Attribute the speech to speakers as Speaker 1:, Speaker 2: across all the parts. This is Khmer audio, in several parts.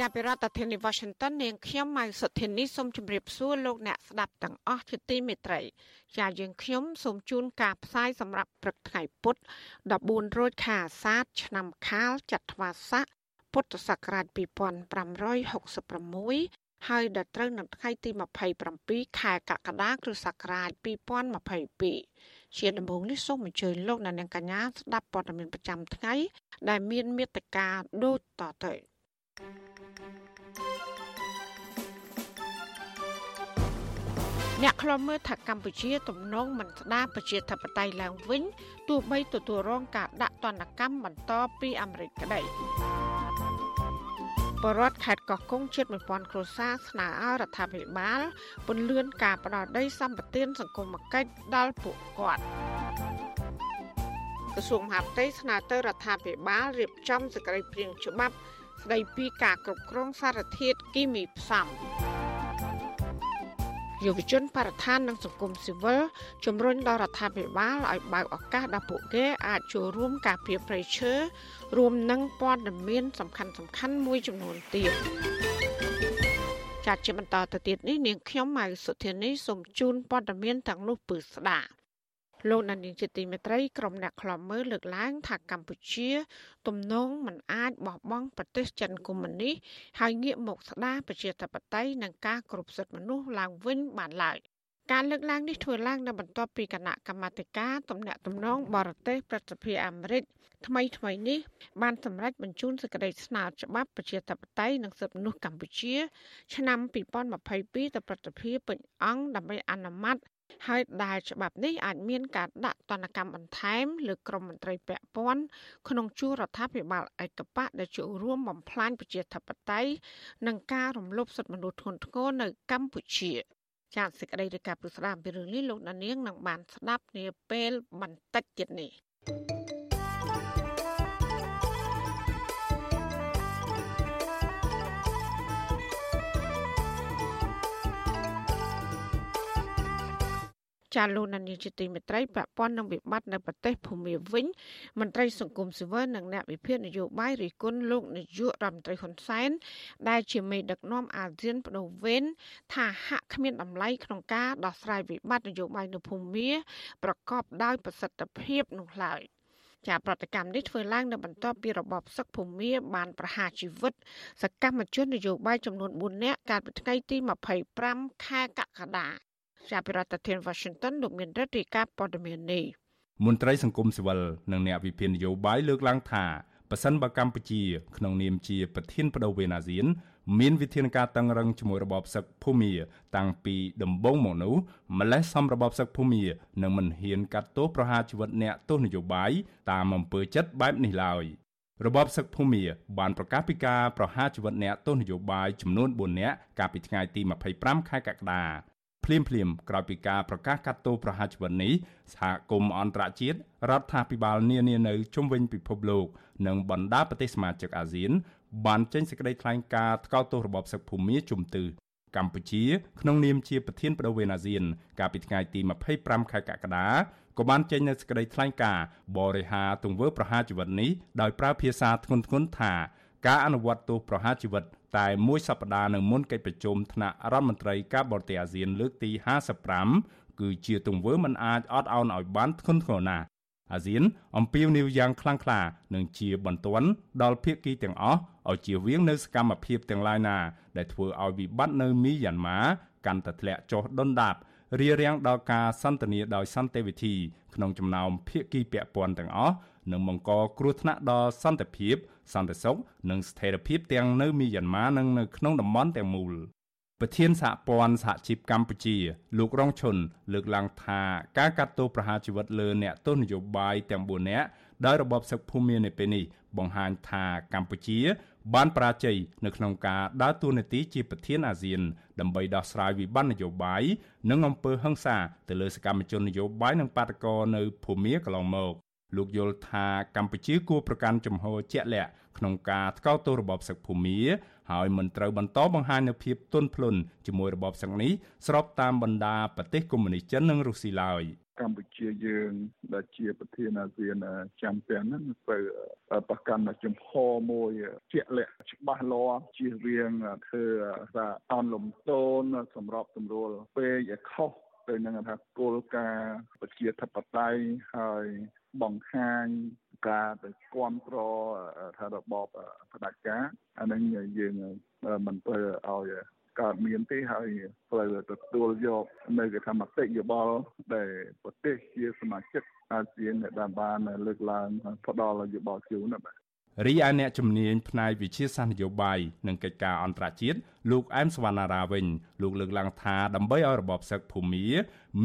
Speaker 1: ចាប់ពីរដ្ឋធានី Washington នាងខ្ញុំម៉ៅសុធានីសូមជម្រាបសួរលោកអ្នកស្ដាប់ទាំងអស់ជាទីមេត្រីចាយើងខ្ញុំសូមជូនការផ្សាយសម្រាប់ព្រឹកថ្ងៃពុទ្ធ14រោចខែអាសាឍឆ្នាំខាលចត្វាស័កពុទ្ធសករាជ2566ហើយដល់ត្រូវនៅថ្ងៃទី27ខែកក្កដាគ្រិស្តសករាជ2022ជាដំបូងនេះសូមអញ្ជើញលោកអ្នកនាងកញ្ញាស្ដាប់ព័ត៌មានប្រចាំថ្ងៃដែលមានមេត្តាដូចតទៅ អ្នកខ្លំមើលថាកម្ពុជាទំនងមិនស្ដារប្រជាធិបតេយ្យឡើងវិញទោះបីទទួលរងការដាក់ទណ្ឌកម្មបន្តពីអាមេរិកក្តីបរដ្ឋខេត្តកោះកុងជិត1000គ្រួសារស្នើឲ្យរដ្ឋាភិបាលពន្លឿនការផ្ដល់ដីសម្បត្តិសង្គមគិច្ចដល់ពួកគាត់ក្រសួងមហាផ្ទៃស្នើទៅរដ្ឋាភិបាលរៀបចំសេចក្តីព្រាងច្បាប់ ស្តីពីការគ្រប់គ្រងសារធាតុគីមីផ្សំយុវជនបរិស្ថាននិងសង្គមស៊ីវិលជំរុញដល់រដ្ឋាភិបាលឲ្យបើកឱកាសដល់ពួកគេអាចចូលរួមការពារព្រៃឈើរួមនឹងព័ត៌មានសំខាន់សំខាន់មួយចំនួនទៀតចាត់ជាបន្តទៅទៀតនេះនាងខ្ញុំម៉ៅសុធានីសូមជូនព័ត៌មានទាំងនោះពឺស្ដាប់ លោកនានីជាទីមេត្រីក្រុមអ្នកខ្លំមើលលើកឡើងថាកម្ពុជា ទំនងមិនអាចបោះបង់ប្រទេសចិនកុម្មុយនីសហើយងាកមកស្ដារប្រជាធិបតេយ្យនិងការគ្រប់សិទ្ធិមនុស្សឡើងវិញបានឡើយការលើកឡើងនេះធ្វើឡើងនៅបន្ទាប់ពីគណៈកម្មាធិការទំនាក់ទំនងបរទេសប្រតិភិអាមេរិកថ្មីថ្មីនេះបានសម្រេចបញ្ជូនសេចក្តីស្នើច្បាប់ប្រជាធិបតេយ្យនិងសិទ្ធិមនុស្សកម្ពុជា ឆ្នាំ2022ទៅប្រតិភិពេញអង្គដើម្បីអនុម័ត ហើយដែលច្បាប់នេះអាចមានការដាក់ទណ្ឌកម្មបន្ថែមលើក្រមមន្ត្រីពាក់ព័ន្ធក្នុងជួររដ្ឋាភិបាលឯកបៈដែលចូលរួមបំផ្លាញប្រជាធិបតេយ្យនិងការរំលោភសិទ្ធិមនុស្សធ្ងន់ធ្ងរនៅកម្ពុជាចាសសេចក្តីរាយការណ៍ពីស្ដាមពីរឿងនេះលោកដានៀងនឹងបានស្ដាប់នាពេលបន្តិចទៀតនេះ ចាលោកនានីជាទីមេត្រីប្រព័ន្ធនឹងវិបត្តិនៅប្រទេសភូមាវិញមន្ត្រីសង្គមស៊ីវិលនិងអ្នកវិភាគនយោបាយរិះគន់លោកនាយករដ្ឋមន្ត្រីហ៊ុនសែនដែលជាមេដឹកនាំអាស៊ានបដូវវេនថាហាក់គ្មានតម្លៃក្នុងការដោះស្រាយវិបត្តិនយោបាយនៅភូមា ប្រកបដោយប្រសិទ្ធភាពនោះឡើយជាប្រតិកម្មនេះធ្វើឡើងនៅបន្ទាប់ពីរបបសឹកភូមាបានប្រហារជីវិត សកម្មជននយោបាយចំនួន4នាក់កាលពីថ្ងៃទី25ខែកក្កដា ចាប់ពីរដ្ឋធានី Washington លោកមានរដ្ឋាភិការព័ត៌មាននេះ
Speaker 2: មន្ត្រីសង្គមស៊ីវិលនិងអ្នកវិភាគនយោបាយលើកឡើងថាប៉ះសិនបើកម្ពុជា ក្នុងនាមជាប្រធានបដូវវេនអាស៊ាន មានវិធានការតឹងរឹងជាមួយរបបសឹកភូមាតាំងពីដំបូងមកនោះម្លេះសំរបបសឹកភូមានឹងមិនហ៊ានកាត់ទោសប្រហារជីវិតអ្នកទោសនយោបាយតាមអំពើចិត្តបែបនេះឡើយរបបសឹកភូមាបានប្រកាសពីការប្រហារជីវិតអ្នកទោសនយោបាយចំនួន4នាក់កាលពីថ្ងៃទី25ខែកក្កដា ភ្លាមភ្លាមក្រោយពីការប្រកាសកាត់ទោសប្រហារជីវិតនេះសហគមន៍អន្តរជាតិរដ្ឋាភិបាលនានានៅជុំវិញពិភពលោកនិងបណ្ដាប្រទេសសមាជិកអាស៊ាន បានចេញសេចក្តីថ្លែងការណ៍ថ្កោលទោសរបបសឹកភូមាជុំទិសកម្ពុជាក្នុងនាមជាប្រធានបដូវវេនអាស៊ាន កាលពីថ្ងៃទី25ខែកក្កដាក៏បានចេញនូវសេចក្តីថ្លែងការណ៍បរិហាទង្វើប្រហារជីវិតនេះដោយប្រើភាសាធ្ងន់ធ្ងរថាការអនុវត្តទោសប្រហារជីវិត តែមួយសប្តាហ៍នៅមុនកិច្ចប្រជុំថ្នាក់រដ្ឋមន្ត្រីការបរទេសអាស៊ានលើកទី55គឺជាទង្វើមិនអាចអត់ឱនឲ្យបានធ្ងន់ធ្ងរណាស់អាស៊ានអំពាវនាវយ៉ាងខ្លាំងក្លានិងជាបន្ទាន់ដល់ភាគីទាំងអស់ឲ្យជៀសវាងនៅសកម្មភាពទាំងឡាយណា ដែលធ្វើឲ្យវិបត្តិនៅមីយ៉ាន់ម៉ាកាន់តែធ្លាក់ចុះដុនដាបរារាំងដល់ការសន្ទនាដោយសន្តិវិធីក្នុងចំណោមភាគីពាក់ព័ន្ធទាំងអស់និងបង្កគ្រោះថ្នាក់ដល់សន្តិភាព សន្តិសុខនិងស្ថិរភាពទាំងនៅមីយ៉ាន់ម៉ានិងនៅក្នុងតំបន់ទាំងមូលប្រធានសហព័ន្ធសហជីពកម្ពុជា លោករងឈុនលើកឡើងថាការកាត់ទោសប្រហារជីវិតលើអ្នកទោសនយោបាយទាំង4នាក់ដោយរបបសឹកភូមិនៅពេលនេះបង្ហាញថាកម្ពុជា បានបរាជ័យនៅក្នុងការដើរតួនាទីជាប្រធានអាស៊ាន ដើម្បីដោះស្រាយវិបត្តិនយោបាយនិងអំពើហិង្សាទៅលើសកម្មជននយោបាយនិងបាតកោនៅភូមាកន្លងមក លោកយល់ថាកម្ពុជាគួរប្រកាន់ជំហរជាក់លាក់ក្នុងការថ្កោលទោសរបបសឹកភូមាហើយមិនត្រូវបន្តបង្ហាញនូវភាពទន់ភ្លន់ជាមួយរបបសឹកនេះស្របតាមបណ្ដាប្រទេសកុម្មុយនីសចិននិងរុស្ស៊ីឡើយ
Speaker 3: កម្ពុជាយើងដែលជាប្រធានអាស៊ានចាំទាំងហ្នឹងទៅប្រកាន់ចំហមួយជាក់លាក់ច្បាស់លាស់ជៀសវាងធ្វើថាអនលំទោនសម្របសម្រួលពេកឲ្យខុស ទៅនឹងថាគោលការណ៍ប្រជាធិបតេយ្យហើយបង្ហាញការទៅគ្រប់គ្រងថារបបផ្ដាច់ការអានឹងយើងមិនទៅឲ្យកើតមានទេហើយត្រូវទទួលយកនៅគេថាមតិយោបល់ដែលប្រទេសជាសមាជិកអាស៊ានដែលបានលើកឡើងផ្ដល់យោបល់ជូនបាទ
Speaker 2: រីឯអ្នកជំនាញផ្នែកវិជាសាស្ត្រនយោបាយនិងកិច្ចការអន្តរជាតិលោកអែមសវណ្ណារាវិញលោកលើកឡើងថាដើម្បីឲ្យរបបសឹកភូមា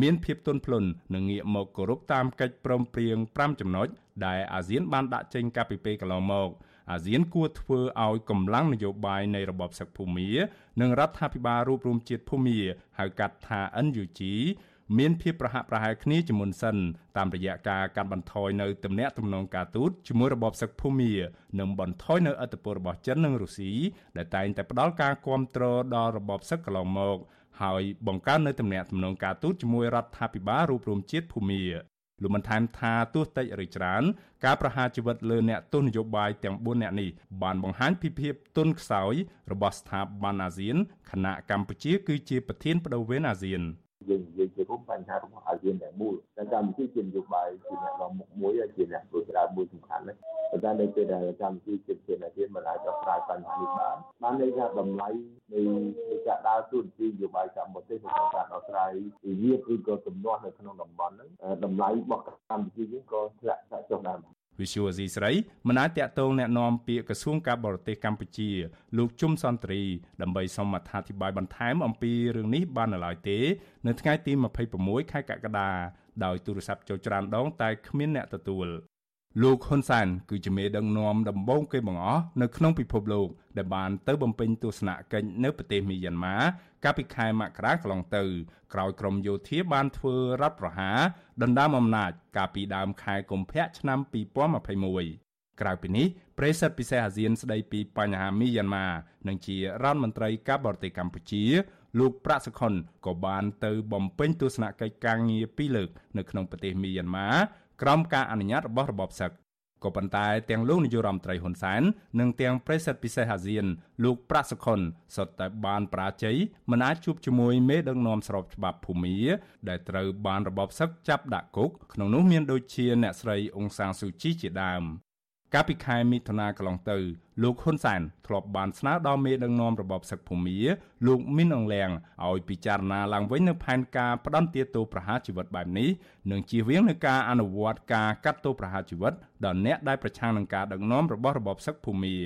Speaker 2: មានភាពទន់ភ្លន់និងងាកមកគោរពតាមកិច្ចព្រមព្រៀង5ចំណុចដែលអាស៊ានបានដាក់ចេញកាលពីពេលកន្លងមកអាស៊ានគួរធ្វើឲ្យកម្លាំងនយោបាយនៃរបបសឹកភូមានិងរដ្ឋាភិបាលរួបរวมជាតិភូមាហៅកាត់ថា NUG មានភាពប្រហាក់ប្រហែលគ្នាជាមុនសិនតាមរយៈការកាត់បន្ថយនៅទំនាក់ទំនងការទូតជាមួយរបបសឹកភូមានិងបន្ថយនៅឥទ្ធិពលរបស់ចិននិងរុស្ស៊ីដែលតែងតែផ្ដល់ការគាំទ្រដល់របបសឹកកន្លងមកហើយបង្កើននៅទំនាក់ទំនងការទូតជាមួយរដ្ឋាភិបាលរួបរวมជាតិភូមាលោកបានថែមថាទោះតិចឬច្រើនការប្រហារជីវិតលើអ្នកទស្សនយោបាយទាំង4នាក់នេះបានបង្ហាញពីភាពទន់ខ្សោយរបស់ស្ថាប័នអាស៊ានខណៈកម្ពុជាគឺជាប្រធានបដូវវេនអាស៊ាន
Speaker 4: យើងនិយាយជារួមបញ្ហារបស់អាស៊ានទាំងមូលតែកម្ពុជាជានយោបាយជាអ្នកនាំមុខមួយហើយជាអ្នកធ្វើក្រៅមួយសំខាន់ណាប៉ុន្តែនៅពេលដែលកម្ពុជាជាប្រធានអាស៊ានមិនអាចដោះស្រាយបញ្ហានេះបានបានន័យថាតម្លៃនៃការដើរតួនាទីនយោបាយកម្ពុជាក្នុងការដោះស្រាយវិវាទឬក៏ទំនាស់នៅក្នុងតំបន់ហ្នឹងតម្លៃរបស់កម្ពុជាយើងក៏ធ្លាក់ចុះដែរ
Speaker 2: វិសុវអាស៊ីស្រីមិនអាចតាក់ទងแนะនាំពាក្យក្រសួងការបរទេសកម្ពុជា លោកជុំសន្ទ្រីដើម្បីសូមអត្ថាធិប្បាយបន្ថែមអំពីរឿងនេះបាននៅឡើយទេ នៅថ្ងៃទី26ខែកក្កដាដោយទូរស័ព្ទចូលច្រើនដង តែគ្មានអ្នកទទួល លោកហ៊ុនសែនគឺជាមេដឹកនាំដំបូងគេបង្អស់នៅក្នុងពិភពលោកដែលបានទៅបំពេញទស្សនកិច្ចនៅប្រទេសមីយ៉ាន់ម៉ាកាលពីខែមករាកន្លងទៅ ក្រោយក្រមយោធាបានធ្វើរដ្ឋប្រហារដណ្ដើមអំណាចកាលពីដើមខែកុម្ភៈឆ្នាំ2021ក្រៅពីនេះប្រេសិតពិសេសអាស៊ានស្ដីពីបញ្ហាមីយ៉ាន់ម៉ានិងជារដ្ឋមន្ត្រីការបរទេសកម្ពុជាលោកប្រាក់សុខុនក៏បានទៅបំពេញទស្សនកិច្ចការងារពីរលើកនៅក្នុងប្រទេសមីយ៉ាន់ម៉ា ក្រោមការអនុញ្ញាតរបស់របបសឹកក៏ប៉ុន្តែទាំងលោកនាយរដ្ឋមន្ត្រីហ៊ុនសែននិងទាំងប្រេសិតពិសេសអាស៊ាន លោកប្រាក់សុខុនសុទ្ធតែបានប្រាជ័យមិនអាចជួបជាមួយមេដឹកនាំស្របច្បាប់ភូមាដែលត្រូវបានរបបសឹកចាប់ដាក់គុកក្នុងនោះមានដូចជាអ្នកស្រីអ៊ុងសាងស៊ូជីជាដើម កាលពីខែមិថុនាកន្លងទៅលោកហ៊ុនសែនធ្លាប់បានស្នើដល់មេដឹកនាំរបបសឹកភូមាលោកមីនអងលៀងឲ្យពិចារណាឡើងវិញនូវផែនការផ្ដន្ទាទោសប្រហារជីវិតបែបនេះនិងជៀសវាងនឹងការអនុវត្តការកាត់ទោសប្រហារជីវិតដល់អ្នកដែលប្រឆាំងនឹងការដឹកនាំរបស់របបសឹកភូមា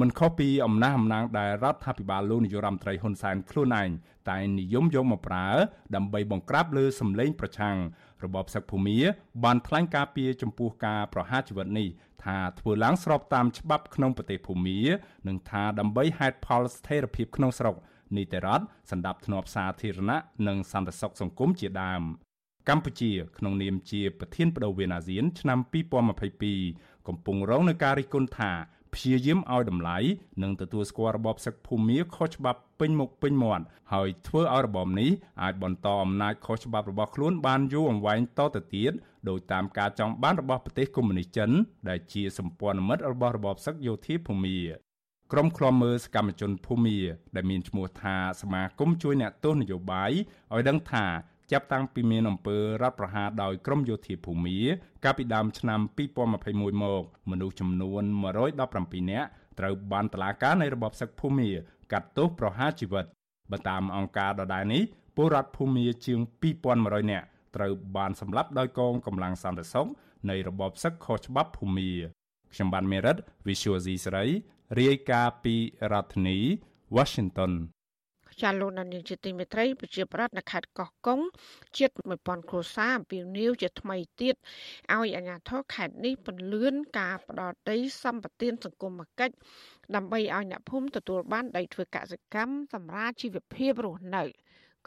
Speaker 2: មិនខុសពីអំណះអំណាងដែលរដ្ឋាភិបាលលោកនាយរដ្ឋមន្ត្រីហ៊ុនសែនខ្លួនឯងតែនិយមយកមកប្រើដើម្បីបង្ក្រាបលើសម្លេងប្រឆាំង របបសឹកភូមាបានថ្លែងការពីចំពោះការប្រហារជីវិតនេះថាធ្វើឡើងស្របតាមច្បាប់ក្នុងប្រទេសភូមានិងថាដើម្បីហេតុផលស្ថិរភាពក្នុងស្រុកនីតិរដ្ឋសម្ដាប់ធ្នាប់សាធារណៈនិងសន្តិសុខសង្គមជាដើមកម្ពុជាក្នុងនាមជាប្រធានបដូវវេនអាស៊ានឆ្នាំ2022កំពុងរងនឹងការរិះគន់ថា ព្យាយាមឲ្យតម្លៃនិងទទួលស្គាល់របបសឹកភូមាខុសច្បាប់ពេញមុខពេញមាត់ហើយធ្វើឲ្យរបបនេះអាចបន្តអំណាចខុសច្បាប់របស់ខ្លួនបានយូរអង្វែងតទៅទៀតដោយតាមការចង់បានរបស់ប្រទេសកុម្មុយនីសចិនដែលជាសម្ព័ន្ធមិត្តរបស់របបសឹកយោធាភូមាក្រុមឃ្លាំមើលសកម្មជនភូមាដែលមានឈ្មោះថាសមាគមជួយអ្នកទស្សនយោបាយឲ្យដឹងថា ចាប់តាំងពីមានអំពើរដ្ឋប្រហារដោយក្រមយោធាភូមាកាលពីដើមឆ្នាំ2021មកមនុស្សចំនួន117នាក់ត្រូវបានតុលាការនៃរបបសឹកភូមាកាត់ទោសប្រហារជីវិតបើតាមអង្គការដដែលនេះពលរដ្ឋភូមាជាង2100នាក់ត្រូវបានសម្លាប់ដោយកងកម្លាំងសន្តិសុខនៃរបបសឹកខុសច្បាប់ភូមាខ្ញុំបានមេរិត Visual C ស្រីរាយការណ៍ពីរដ្ឋធានី Washington
Speaker 1: ចាលោកនានីជាទីមេត្រីប្រជាប្រដ្ឋនៅខេត្តកោះកុងជិត1000គ្រួសារអំពីនីវជាថ្មីទៀតឲ្យអាជ្ញាធរខេត្តនេះពន្លឿនការផ្ដោតដីសម្បត្តិសង្គមគិច្ចដើម្បីឲ្យអ្នកភូមិទទួលបានដីធ្វើកសិកម្មសម្រាប់ជីវភាពរស់នៅ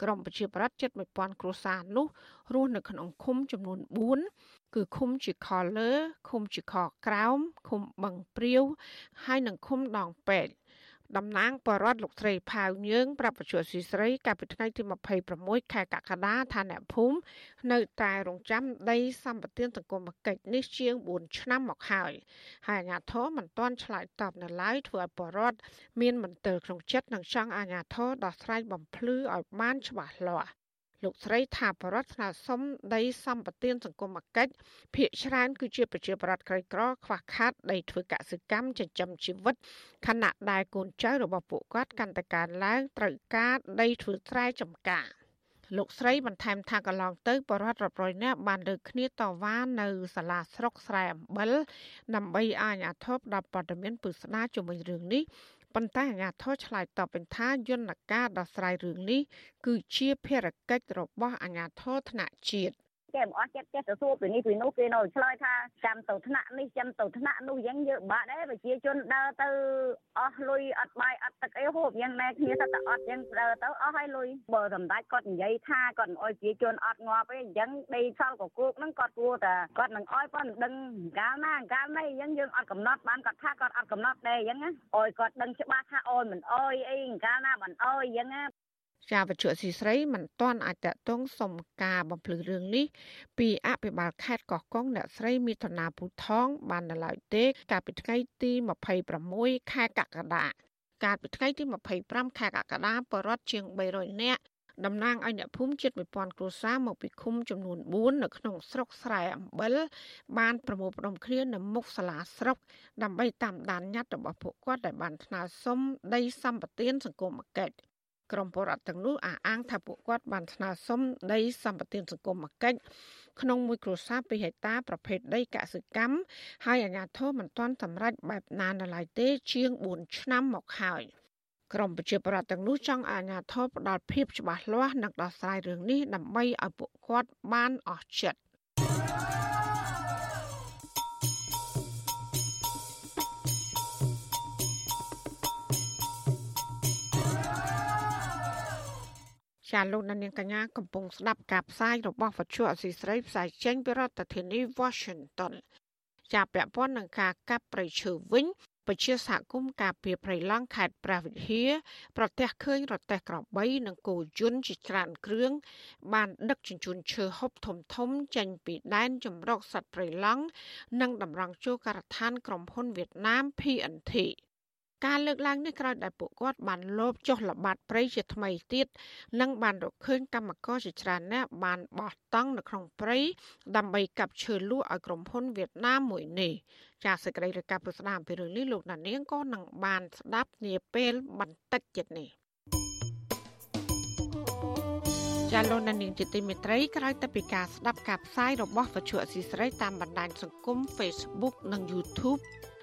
Speaker 1: ក្រុមប្រជាប្រដ្ឋជិត1000គ្រួសារនោះរស់នៅក្នុងឃុំចំនួន4គឺឃុំជាខលើឃុំជាខក្រោមឃុំបឹងព្រាវហើយនិងឃុំដងពេជ្រ តំណាងបរដ្ឋលោកស្រីផាវញើងប្រាប់បច្ចុប្បន្នស៊ីស្រីកាលពីថ្ងៃទី26ខែកក្កដាថាអ្នកភូមិនៅតែរងចាំដីសម្បត្តិសង្គមគិច្ចនេះជាង4ឆ្នាំមកហើយហើយអាជ្ញាធរមិនទាន់ឆ្លើយតបនៅឡើយធ្វើឲ្យបរដ្ឋមានមន្ទិលក្នុងចិត្តនិងចង់អាជ្ញាធរដោះស្រាយបំភ្លឺឲ្យបានច្បាស់លាស់ លោកស្រីថាបរដ្ឋស្នើសុំដីសម្បត្តិសង្គមគិច្ចភាគច្រើនគឺជាប្រជាប្រដ្ឋក្រីក្រខ្វះខាតដីធ្វើកសិកម្មចិញ្ចឹមជីវិតខណៈដែលកូនចៅរបស់ពួកគាត់កាន់តែកើនឡើងត្រូវការដីធ្វើស្រែចម្ការលោកស្រីបន្ថែមថាកន្លងទៅបរដ្ឋរាប់រយនាក់បានលើកគ្នាតវ៉ានៅសាលាស្រុកស្រែអំបិលដើម្បីឲ្យអាជ្ញាធរផ្តល់ព័ត៌មានពិស្ដារជុំវិញរឿងនេះ ប៉ុន្តែអាជ្ញាធរឆ្លើយតបវិញថាយន្តការដោះស្រាយរឿងនេះគឺជាភារកិច្ចរបស់អាជ្ញាធរថ្នាក់ជាតិ
Speaker 5: គេមិនអត់ចិត្តចេះទៅសួរពីនេះពីនោះគេនៅឆ្លើយថាចាំទៅថ្នាក់នេះចាំទៅថ្នាក់នោះយ៉ាងយើងបាក់ដែរប្រជាជនដើរទៅអស់លុយអត់បាយអត់ទឹកអីហូបយ៉ាងណែគ្នាទៅតែអត់យ៉ាងដើរទៅអស់ហើយលុយបើសម្ដេចគាត់និយាយថាគាត់មិនអោយប្រជាជនអត់ងាប់ទេអញ្ចឹងដីសល់កគោកហ្នឹងគាត់គួរតែគាត់នឹងអោយប៉ុន្តែដឹងកាលណាកាលណីអញ្ចឹងយើងអត់កំណត់បានគាត់ថាគាត់អត់កំណត់ដែរអញ្ចឹងណាអោយគាត់ដឹងច្បាស់ថាអោយមិនអោយអីកាលណាមិនអោយអញ្ចឹង ណា
Speaker 1: ចាវជុស៊ីស្រីមិនទាន់អាចតតងសុំការបំភ្លឺរឿងនេះពីអភិបាលខេត្តកោះកុងអ្នកស្រីមេធនាពូថង បាននៅឡើយទេ កាលពីថ្ងៃទី26ខែកក្កដាកាលពីថ្ងៃទី25ខែកក្កដាបរដ្ឋជាង300នាក់តំណាងឲ្យអ្នកភូមិជិត1000គ្រួសារមកពីឃុំចំនួន4នៅក្នុងស្រុកស្រែអំបិលបានប្រមូលផ្ដុំគ្នានៅមុខសាលាស្រុកដើម្បីតាមដានញត្តិរបស់ពួកគាត់ដែលបានថ្នើសុំដីសម្បត្តិសង្គមគិច្ច ក្រមបរដ្ឋទាំងនោះអះអាងថាពួកគាត់បានស្នើសុំដីសម្បត្តិសង្គមគិច្ចក្នុងមួយគ្រួសារ2ហិកតាប្រភេទដីកសិកម្មហើយអាជ្ញាធរមិនទាន់សម្រេចបែបណានៅឡើយទេ ជាង4ឆ្នាំមកហើយក្រមប្រជាប្រដ្ឋទាំងនោះចង់អាជ្ញាធរផ្ដល់ភាពច្បាស់លាស់និងដោះស្រាយរឿងនេះដើម្បីឲ្យពួកគាត់បានអស់ចិត្ត ចាលោកនាងកញ្ញាកំពុងស្ដាប់ការផ្សាយរបស់វិទ្យុអសីស្រីផ្សាយចេញពីរដ្ឋធានី Washington ជាពាក់ព័ន្ធនឹងការកាប់ព្រៃឈើវិញពជាសហគមន៍ការពីព្រៃឡង់ខេត្តព្រះវិហារប្រទះឃើញរទេះក្របីនិងគោយន្តជាច្រើនគ្រឿងបានដឹកជញ្ជូនឈើហូបធំធំចេញពីដែនចម្រុកសត្វព្រៃឡង់និងតម្រង់ចូលការដ្ឋានក្រុមហ៊ុនវៀតណាម PNT ការលើកឡើងនេះក្រោយដែលពួកគាត់បានលបចុះល្បាតព្រៃជាថ្មីទៀតនិងបានរកឃើញកម្មករជាច្រើនអ្នកបានបោះតង់នៅក្នុងព្រៃដើម្បីកាប់ឈើលក់ឲ្យក្រុមហ៊ុនវៀតណាមមួយនេះចាសសេចក្តីរាយការណ៍ប្រស្ដាមពីរឿងនេះលោកណានៀងក៏នឹងបានស្ដាប់នាពេលបន្តិចទៀតនេះចាលោកនាងជាទីមេត្រីក្រោយទៅពីការស្ដាប់ការផ្សាយរបស់វិទ្យុអសីស្រីតាមបណ្ដាញសង្គម Facebook និង YouTube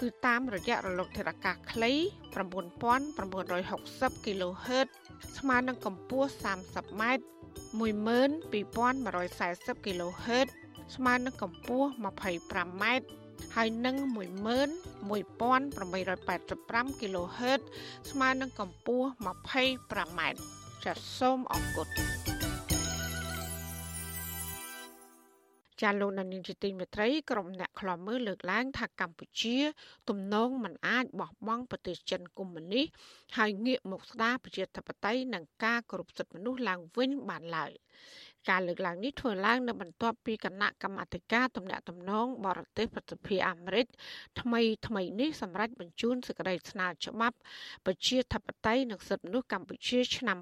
Speaker 1: គឺតាមរយៈរលកធាតុអាកាសខ្លី9960 kHz ស្មើនឹងកម្ពស់ 30m 12140 kHz ស្មើនឹងកម្ពស់ 25m ហើយនឹង11885 kHz ស្មើនឹងកម្ពស់ 25m ចាសសូមអរគុណ ចាលោកនានីជាទីមេត្រីក្រុមអ្នកខ្លាំមើលលើកឡើង ថាកម្ពុជា ទំនងមិនអាចបោះបង់ប្រទេសចិនកុម្មុយនីសហើយងាកមកស្ដារប្រជាធិបតេយ្យនិងការគោរពសិទ្ធិមនុស្សឡើងវិញបានឡើយ ការលើកឡើងនេះធ្វើឡើងនៅបន្ទាប់ពីគណៈកម្មាធិការទំនាក់ទំនងបរទេសប្រតិភិអាមេរិកថ្មីថ្មីនេះសម្រាប់បញ្ជូនសេចក្តីស្នើច្បាប់ប្រជាធិបតេយ្យនិងសិទ្ធិមនុស្សកម្ពុជា ឆ្នាំ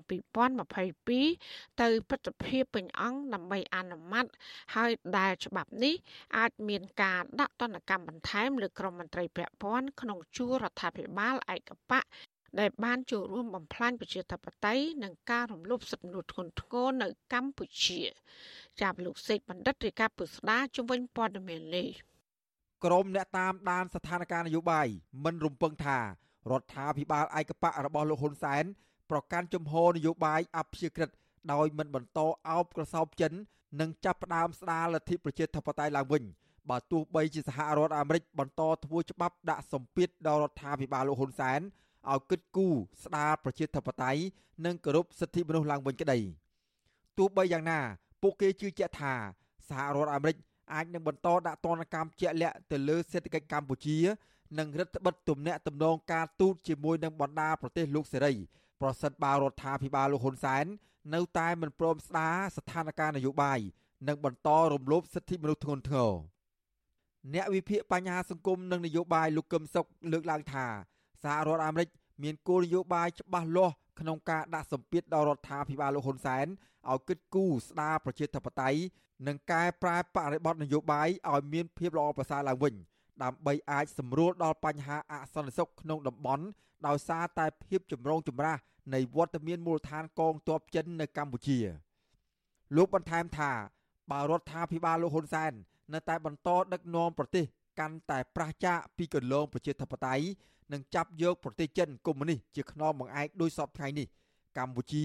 Speaker 1: 2022ទៅប្រតិភិពេញអង្គដើម្បីអនុម័តហើយដែលច្បាប់នេះអាចមានការដាក់ទណ្ឌកម្មបន្ថែមលើក្រមមន្ត្រីពាក់ព័ន្ធក្នុងជួររដ្ឋាភិបាលឯកបៈ ដែលបានចូលរួមបំផ្លាញប្រជាធិបតេយ្យនិងការរំលោភសិទ្ធិមនុស្សធ្ងន់ធ្ងរនៅកម្ពុជាចាប់លោកសេកបណ្ឌិតរាជការពុស្ដាជំវិញព័ត៌មាននេះ
Speaker 6: ក្រមអ្នកតាមដានស្ថានភាពនយោបាយមិនរំពឹងថារដ្ឋាភិបាលឯកបៈរបស់លោកហ៊ុនសែនប្រកាន់ជំហរនយោបាយអព្យាក្រឹតដោយមិនបន្តអោបក្រសោបចិននិងចាប់ផ្ដើមស្ដារលទ្ធិប្រជាធិបតេយ្យឡើងវិញបើទោះបីជាសហរដ្ឋអាមេរិកបន្តធ្វើច្បាប់ដាក់សម្ពាធដល់រដ្ឋាភិបាលលោកហ៊ុនសែន ឲ្យគិតគូរស្ដារប្រជាធិបតេយ្យនិងគោរពសិទ្ធិមនុស្សឡើងវិញក្តីទោះបីយ៉ាងណា ពួកគេជឿជាក់ថាសហរដ្ឋអាមេរិកអាចនឹងបន្តដាក់ទណ្ឌកម្មជាក់លាក់ទៅលើសេដ្ឋកិច្ចកម្ពុជា និងរដ្ឋបិទទំនាក់ទំនងការទូតជាមួយនឹងបណ្ដាប្រទេសលោកសេរីប្រសិនបើរដ្ឋាភិបាលលោកហ៊ុនសែននៅតែមិនព្រមស្ដារស្ថានភាពនយោបាយនិងបន្តរំលោភសិទ្ធិមនុស្សធ្ងន់ធ្ងរអ្នកវិភាគបញ្ហាសង្គមនិងនយោបាយលោកកឹមសុខលើកឡើងថា សហរដ្ឋអាមេរិកមានគោលនយោបាយច្បាស់លាស់ក្នុងការដាក់សម្ពាធដល់រដ្ឋាភិបាលលោកហ៊ុនសែនឲ្យគិតគូរស្ដារប្រជាធិបតេយ្យនិងកែប្រែបរិបទនយោបាយឲ្យមានភាពល្អប្រសើរឡើងវិញដើម្បីអាចសម្រួលដល់បញ្ហាអសន្តិសុខក្នុងតំបន់ដោយសារតែភាពចម្រូងចម្រាសនៃវត្តមានមូលដ្ឋានកងទ័ពចិននៅកម្ពុជាលោកបន្ថែមថាបើរដ្ឋាភិបាលលោកហ៊ុនសែននៅតែបន្តដឹកនាំប្រទេសកាន់តែប្រះចាកពីគន្លងប្រជាធិបតេយ្យ និងចាប់យកប្រទេសចិនកុម្មុយនីសជាខ្នងបង្អែកដោយសពថ្ងៃនេះកម្ពុជា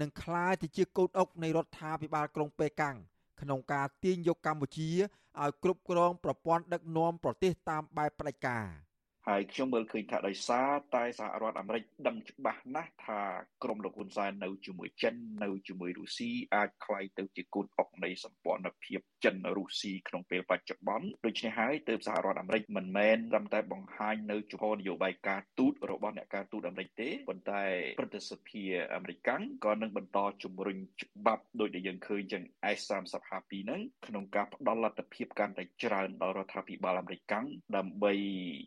Speaker 6: នឹងក្លាយទៅជាកូនអុកនៃរដ្ឋាភិបាលក្រុងប៉េកាំងក្នុងការទាញយកកម្ពុជាឲ្យគ្រប់គ្រងប្រព័ន្ធដឹកនាំប្រទេសតាមបែបផ្ដាច់ការ។
Speaker 7: ហើយខ្ញុំមើលឃើញថាដោយសារតែសហរដ្ឋអាមេរិកដឹងច្បាស់ណាស់ថាក្រមលោកហ៊ុនសែននៅជាមួយចិននៅជាមួយរុស្ស៊ីអាចคล้ายទៅជាគូតអុកនៃសម្ព័ន្ធភាពចិនរុស្ស៊ីក្នុងពេលបច្ចុប្បន្នដូច្នេះហើយទើបសហរដ្ឋអាមេរិកមិនមែនត្រឹមតែបង្ហាញនៅជំហរនយោបាយការទូតរបស់អ្នកការទូតអាមេរិកទេប៉ុន្តែប្រតិសភាអាមេរិកក៏នឹងបន្តជំរុញច្បាប់ដោយដែលយើងឃើញចឹង S3052 ហ្នឹងក្នុងការផ្ដល់លទ្ធភាពកាន់តែច្រើនដល់រដ្ឋាភិបាលអាមេរិកដើម្បី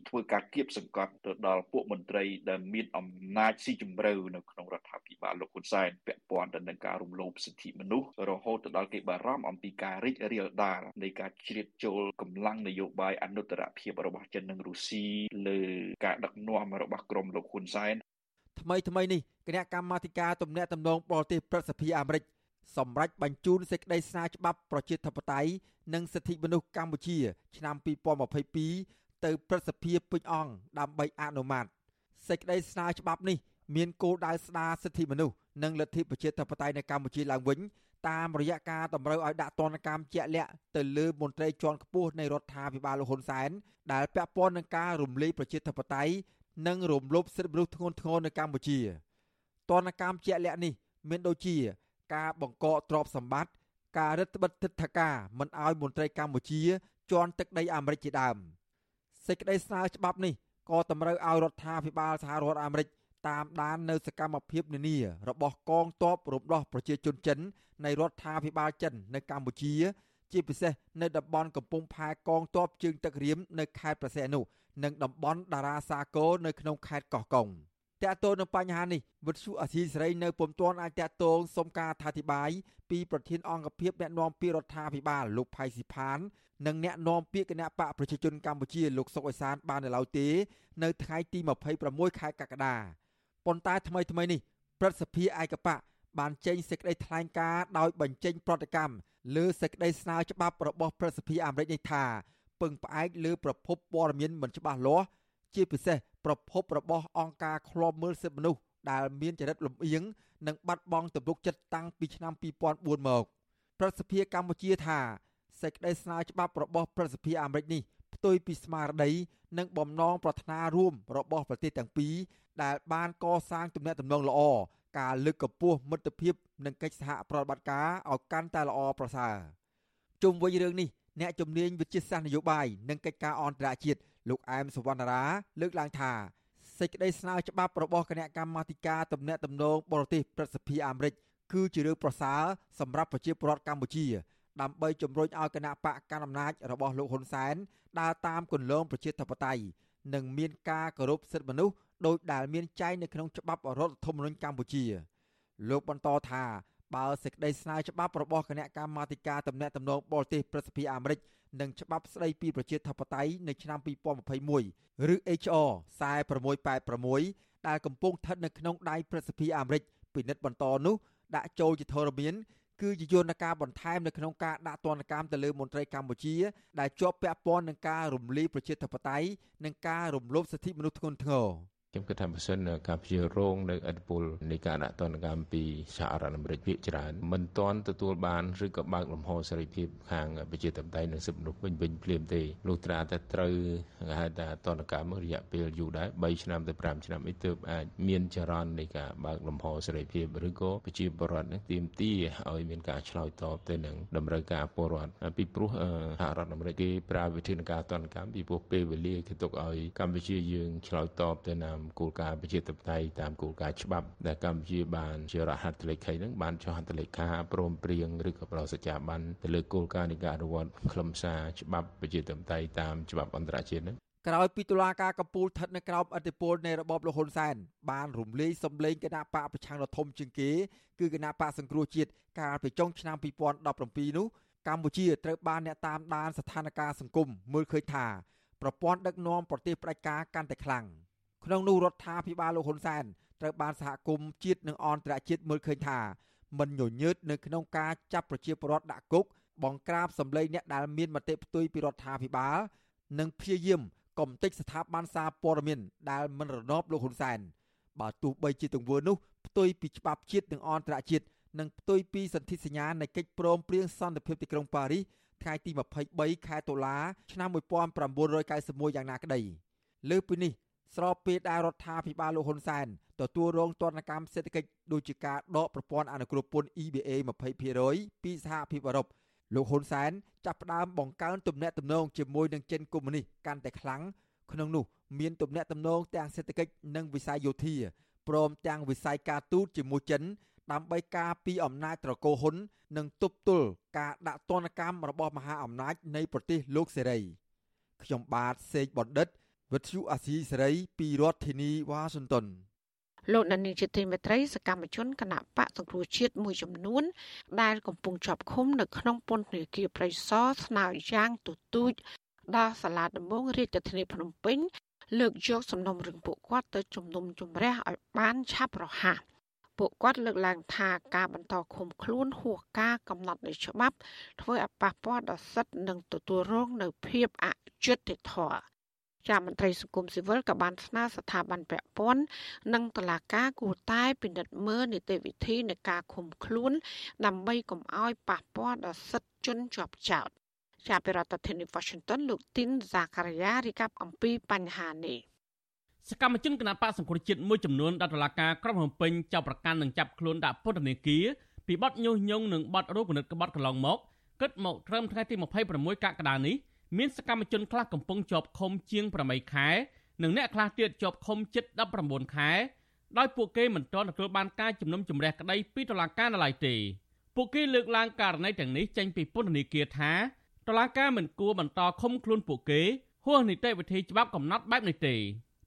Speaker 7: ធ្វើការ គៀបសង្កត់ទៅដល់ពួកមន្ត្រីដែលមានអំណាចស៊ីជម្រៅនៅក្នុងរដ្ឋាភិបាលលោកហ៊ុនសែនពាក់ព័ន្ធទៅនឹងការរំលោភសិទ្ធិមនុស្សរហូតទៅដល់គេបារម្ភអំពីការរីករាលដាលនៃការជ្រៀតចូលកម្លាំងនយោបាយអនុត្តរភាពរបស់ចិននិងរុស្ស៊ីលើការដឹកនាំរបស់ក្រមលោកហ៊ុនសែន
Speaker 6: ថ្មីថ្មីនេះគណៈកម្មាធិការទំនាក់ទំនងបរទេសប្រសិទ្ធិអាមេរិកសម្រាប់បញ្ជូនសេចក្តីស្នើច្បាប់ប្រជាធិបតេយ្យនិងសិទ្ធិមនុស្សកម្ពុជា ឆ្នាំ2022 ទៅព្រឹទ្ធសភាពេញអង្គដើម្បីអនុម័តសេចក្តីស្នើច្បាប់នេះមានគោលដៅស្ដារសិទ្ធិមនុស្សនិងលទ្ធិប្រជាធិបតេយ្យនៅកម្ពុជាឡើងវិញតាមរយៈការតម្រូវឲ្យដាក់ទណ្ឌកម្មជាក់លាក់ទៅលើមន្ត្រីជាន់ខ្ពស់នៃរដ្ឋាភិបាលលោកហ៊ុនសែនដែលពាក់ព័ន្ធនឹងការរំលាយប្រជាធិបតេយ្យនិងរំលោភសិទ្ធិមនុស្សធ្ងន់ធ្ងរនៅកម្ពុជាទណ្ឌកម្មជាក់លាក់នេះមានដូចជា ការបង្កកទ្រព្យសម្បត្តិការរឹតបន្តឹងទិដ្ឋាការមិនឲ្យមន្ត្រីកម្ពុជាជន់ទឹកដីអាមេរិកជាដើម។ សេចក្តីស្នើច្បាប់នេះក៏តម្រូវឲ្យរដ្ឋាភិបាលសហរដ្ឋអាមេរិកតាមដាននៅសកម្មភាពនានារបស់កងទ័ពរំដោះប្រជាជនចិននៃរដ្ឋាភិបាលចិននៅកម្ពុជា ជាពិសេសនៅតំបន់កំពង់ផែកងទ័ពជើងទឹករៀមនៅខេត្តប្រសេនុនិងតំបន់តារាសាគរនៅក្នុងខេត្តកោះកុង តកតទៅនឹងបញ្ហានេះវិទ្យុអសីសេរីនៅពុំទាន់អាចតកតងសុំការអធិប្បាយពីប្រធានអង្គភិបអ្នកណែនាំពាក្យរដ្ឋាភិបាលលោកផៃស៊ីផាននិងអ្នកនាំពាក្យគណៈបកប្រជាជនកម្ពុជាលោកសុកអេសានបាននៅឡើយទេ នៅថ្ងៃទី26ខែកក្កដាប៉ុន្តែថ្មីថ្មីនេះព្រឹទ្ធសភាឯកបកបានចេញសេចក្តីថ្លែងការណ៍ដោយបញ្ចេញប្រតិកម្មលើសេចក្តីស្នើច្បាប់របស់ព្រឹទ្ធសភាអាមេរិកនេះថាពឹងផ្អែកលើប្រភពព័ត៌មានមិនច្បាស់លាស់ ជាពិសេសប្រភពរបស់អង្គការឃ្លាំមើលសិទ្ធិមនុស្សដែលមានចរិតលំអៀងនិងបាត់បង់ទំនុកចិត្តតាំងពីឆ្នាំ2004មកប្រសិទ្ធភាពកម្ពុជាថាសេចក្តីស្នើច្បាប់របស់ប្រសិទ្ធភាពអាមេរិកនេះផ្ទុយពីស្មារតីនិងបំណងប្រាថ្នារួមរបស់ប្រទេសទាំងពីរដែលបានកសាងទំនាក់ទំនងល្អការលើកកម្ពស់មិត្តភាពនិងកិច្ចសហប្រតិបត្តិការឲ្យកាន់តែល្អប្រសើរជុំវិញរឿងនេះអ្នកជំនាញវិទ្យាសាស្ត្រនយោបាយនិងកិច្ចការអន្តរជាតិ លោកអែមសវណ្ណារាលើកឡើងថាសេចក្តីស្នើច្បាប់របស់គណៈកម្មាធិការទំនាក់ទំនងបរទេសប្រសិទ្ធិអាមេរិកគឺជារឿងប្រសើរសម្រាប់ប្រជាពលរដ្ឋកម្ពុជា ដើម្បីជំរុញឲ្យគណៈបកកណ្ដាលអំណាចរបស់លោកហ៊ុនសែនដើរតាមគន្លងប្រជាធិបតេយ្យនិងមានការគោរពសិទ្ធិមនុស្សដោយដែលមានចែងនៅក្នុងច្បាប់រដ្ឋធម្មនុញ្ញកម្ពុជាលោកបន្តថាបើសេចក្តីស្នើច្បាប់របស់គណៈកម្មាធិការតំណាក់តំណងបរទេសប្រសិទ្ធិអាមេរិក និងច្បាប់ស្តីពីប្រជាធិបតេយ្យនៅឆ្នាំ2021ឬ HR 4686ដែលកំពុងស្ថិតនៅក្នុងដៃប្រសិទ្ធិអាមេរិកពិនិត្យបន្តនោះដាក់ចូលជាធរមានគឺជាយន្តការបន្ថែមនៅក្នុងការដាក់ទណ្ឌកម្មទៅលើមន្ត្រីកម្ពុជា ដែលជាប់ពាក់ព័ន្ធនឹងការរំលាយប្រជាធិបតេយ្យនិងការរំលោភសិទ្ធិមនុស្សធ្ងន់ធ្ងរ
Speaker 8: ខ្ញុំគិតថាបើសិនកម្ពុជារងនៅឥទ្ធិពលនៃការដាក់ទណ្ឌកម្មពីសហរដ្ឋអាមេរិកភាគច្រើនមិនទាន់ទទួលបានឬក៏បើកលំហសេរីភាពខាងប្រជាធិបតេយ្យនិងសិទ្ធិមនុស្សវិញវិញភ្លាមទេលុះត្រាតែត្រូវគេហៅថាទណ្ឌកម្មរយៈពេលយូរដែរ3ឆ្នាំទៅ5ឆ្នាំអីទើបអាចមានចរន្តនៃការបើកលំហសេរីភាពឬក៏ប្រជាពលរដ្ឋនឹងទាមទារឲ្យមានការឆ្លើយតបទៅនឹងតម្រូវការពលរដ្ឋពីព្រោះសហរដ្ឋអាមេរិកគេប្រើវិធានការទណ្ឌកម្មពីព្រោះពេលវេលាគេទុកឲ្យកម្ពុជាយើងឆ្លើយតបទៅតាមគោលការណ៍ប្រជាធិបតេយ្យតាមគោលការណ៍ច្បាប់ដែលកម្ពុជាបានជារហត្ថលេខីហ្នឹងបានចុះហត្ថលេខាព្រមព្រៀងឬក៏ប្រសិទ្ធិបានទៅលើគោលការណ៍នៃការអនុវត្តខ្លឹមសារច្បាប់ប្រជាធិបតេយ្យតាមច្បាប់អន្តរជាតិហ្នឹង
Speaker 6: ក្រោយពីតុលាការកំពូលស្ថិតនៅក្រោមអធិបុលនៃរបបលហ៊ុនសែនបានរំលាយសម្លេងគណៈបកប្រឆាំងដ៏ធំជាងគេគឺគណៈបកសង្គ្រោះជាតិកាលពីចុងឆ្នាំ2017នោះកម្ពុជាត្រូវបានអ្នកតាមដានស្ថានភាពសង្គមមើលឃើញថាប្រព័ន្ធដឹកនាំប្រទេសផ្ដាច់ការកាន់តែខ្លាំង។ ក្នុងនោះរដ្ឋាភិបាលលោកហ៊ុនសែនត្រូវបានសហគមន៍ជាតិនិងអន្តរជាតិមើលឃើញថាមិនញញើតនៅក្នុងការចាប់ប្រជាពលរដ្ឋដាក់គុកបង្ក្រាបសម្លេងអ្នកដែលមានមតិផ្ទុយពីរដ្ឋាភិបាល និងព្យាយាមកុំតិចស្ថាប័នសារព័ត៌មានដែលមិនរណបលោកហ៊ុនសែនបើទោះបីជាទង្វើនោះផ្ទុយពីច្បាប់ជាតិនិងអន្តរជាតិនិងផ្ទុយពីសន្ធិសញ្ញានៃកិច្ចព្រមព្រៀងសន្តិភាពទីក្រុងប៉ារីសថ្ងៃទី23ខែតុលាឆ្នាំ1991យ៉ាងណាក្តីលើពីនេះ ស្របពេលដែលរដ្ឋាភិបាលលោកហ៊ុនសែនទទួលរងទណ្ឌកម្មសេដ្ឋកិច្ចដូចជាការដកប្រព័ន្ធអនុគ្រោះពន្ធ EBA 20%ពីសហភាពអឺរ៉ុបលោកហ៊ុនសែនចាប់ផ្ដើមបង្កើនទំនាក់ទំនងជាមួយនឹងចិនកុម្មុយនីសកាន់តែខ្លាំងក្នុងនោះមានទំនាក់ទំនងទាំងសេដ្ឋកិច្ចនិងវិស័យយោធាព្រមទាំងវិស័យការទូតជាមួយចិនដើម្បីការពីអំណាចត្រកូលហ៊ុននិងទប់ទល់ការដាក់ទណ្ឌកម្មរបស់មហាអំណាចនៃប្រទេសលោកសេរីខ្ញុំបាទសេកបណ្ឌិត វិទ្យុអាស៊ីសេរីពីរដ្ឋធានីវ៉ាស៊ីនតោន
Speaker 1: លោកដានីជាទីមេត្រីសកម្មជនគណៈបកសង្គ្រោះជាតិមួយចំនួន ដែលកំពុងជាប់ឃុំនៅក្នុងពន្ធនាគារព្រៃសរស្នើយ៉ាងទទូចដល់សាលាដំបងរាជធានីភ្នំពេញលើកយកសំណុំរឿងពួកគាត់ទៅជំនុំជម្រះឲ្យបានឆាប់រហ័សពួកគាត់លើកឡើងថាការបន្តឃុំខ្លួនហួសការកំណត់នៃច្បាប់ធ្វើឲ្យប៉ះពាល់ដល់សិទ្ធិនិងទទួលរងនៅភាពអយុត្តិធម៌ ចាមន្ត្រីសង្គមស៊ីវិលក៏បានស្នើស្ថាប័នពាក់ព័ន្ធនិងតុលាការគួរតែពិនិត្យមើលនីតិវិធីនៃការឃុំខ្លួន ដើម្បីកុំឲ្យប៉ះពាល់ដល់សិទ្ធិជនជាប់ចោតជាប្រធានាធិបតី Washington លោកទីនហ្សាការីយ៉ារីកាប់អំពីបញ្ហានេះ
Speaker 9: សកម្មជនគណបកសង្គ្រោះជាតិមួយចំនួនដល់តុលាការក្រុងភ្នំពេញចាប់ប្រកាន់និងចាប់ខ្លួនដាក់ពន្ធនាគារពីបទញុះញង់និងបទរោគនិតក្បត់កន្លងមកគិតមកត្រឹមថ្ងៃទី26កក្កដានេះ មានសកម្មជនខ្លះកំពុងជាប់ឃុំជាង8ខែនិងអ្នកខ្លះទៀតជាប់ឃុំជិត19ខែដោយពួកគេមិនទាន់ទទួលបានការជំនុំជម្រះក្តីពីតុលាការនៅឡើយទេពួកគេលើកឡើងករណីទាំងនេះចេញពីពន្ធនាគារថាតុលាការមិនគួរបន្តឃុំខ្លួនពួកគេហួសនីតិវិធីច្បាប់កំណត់បែបនេះទេ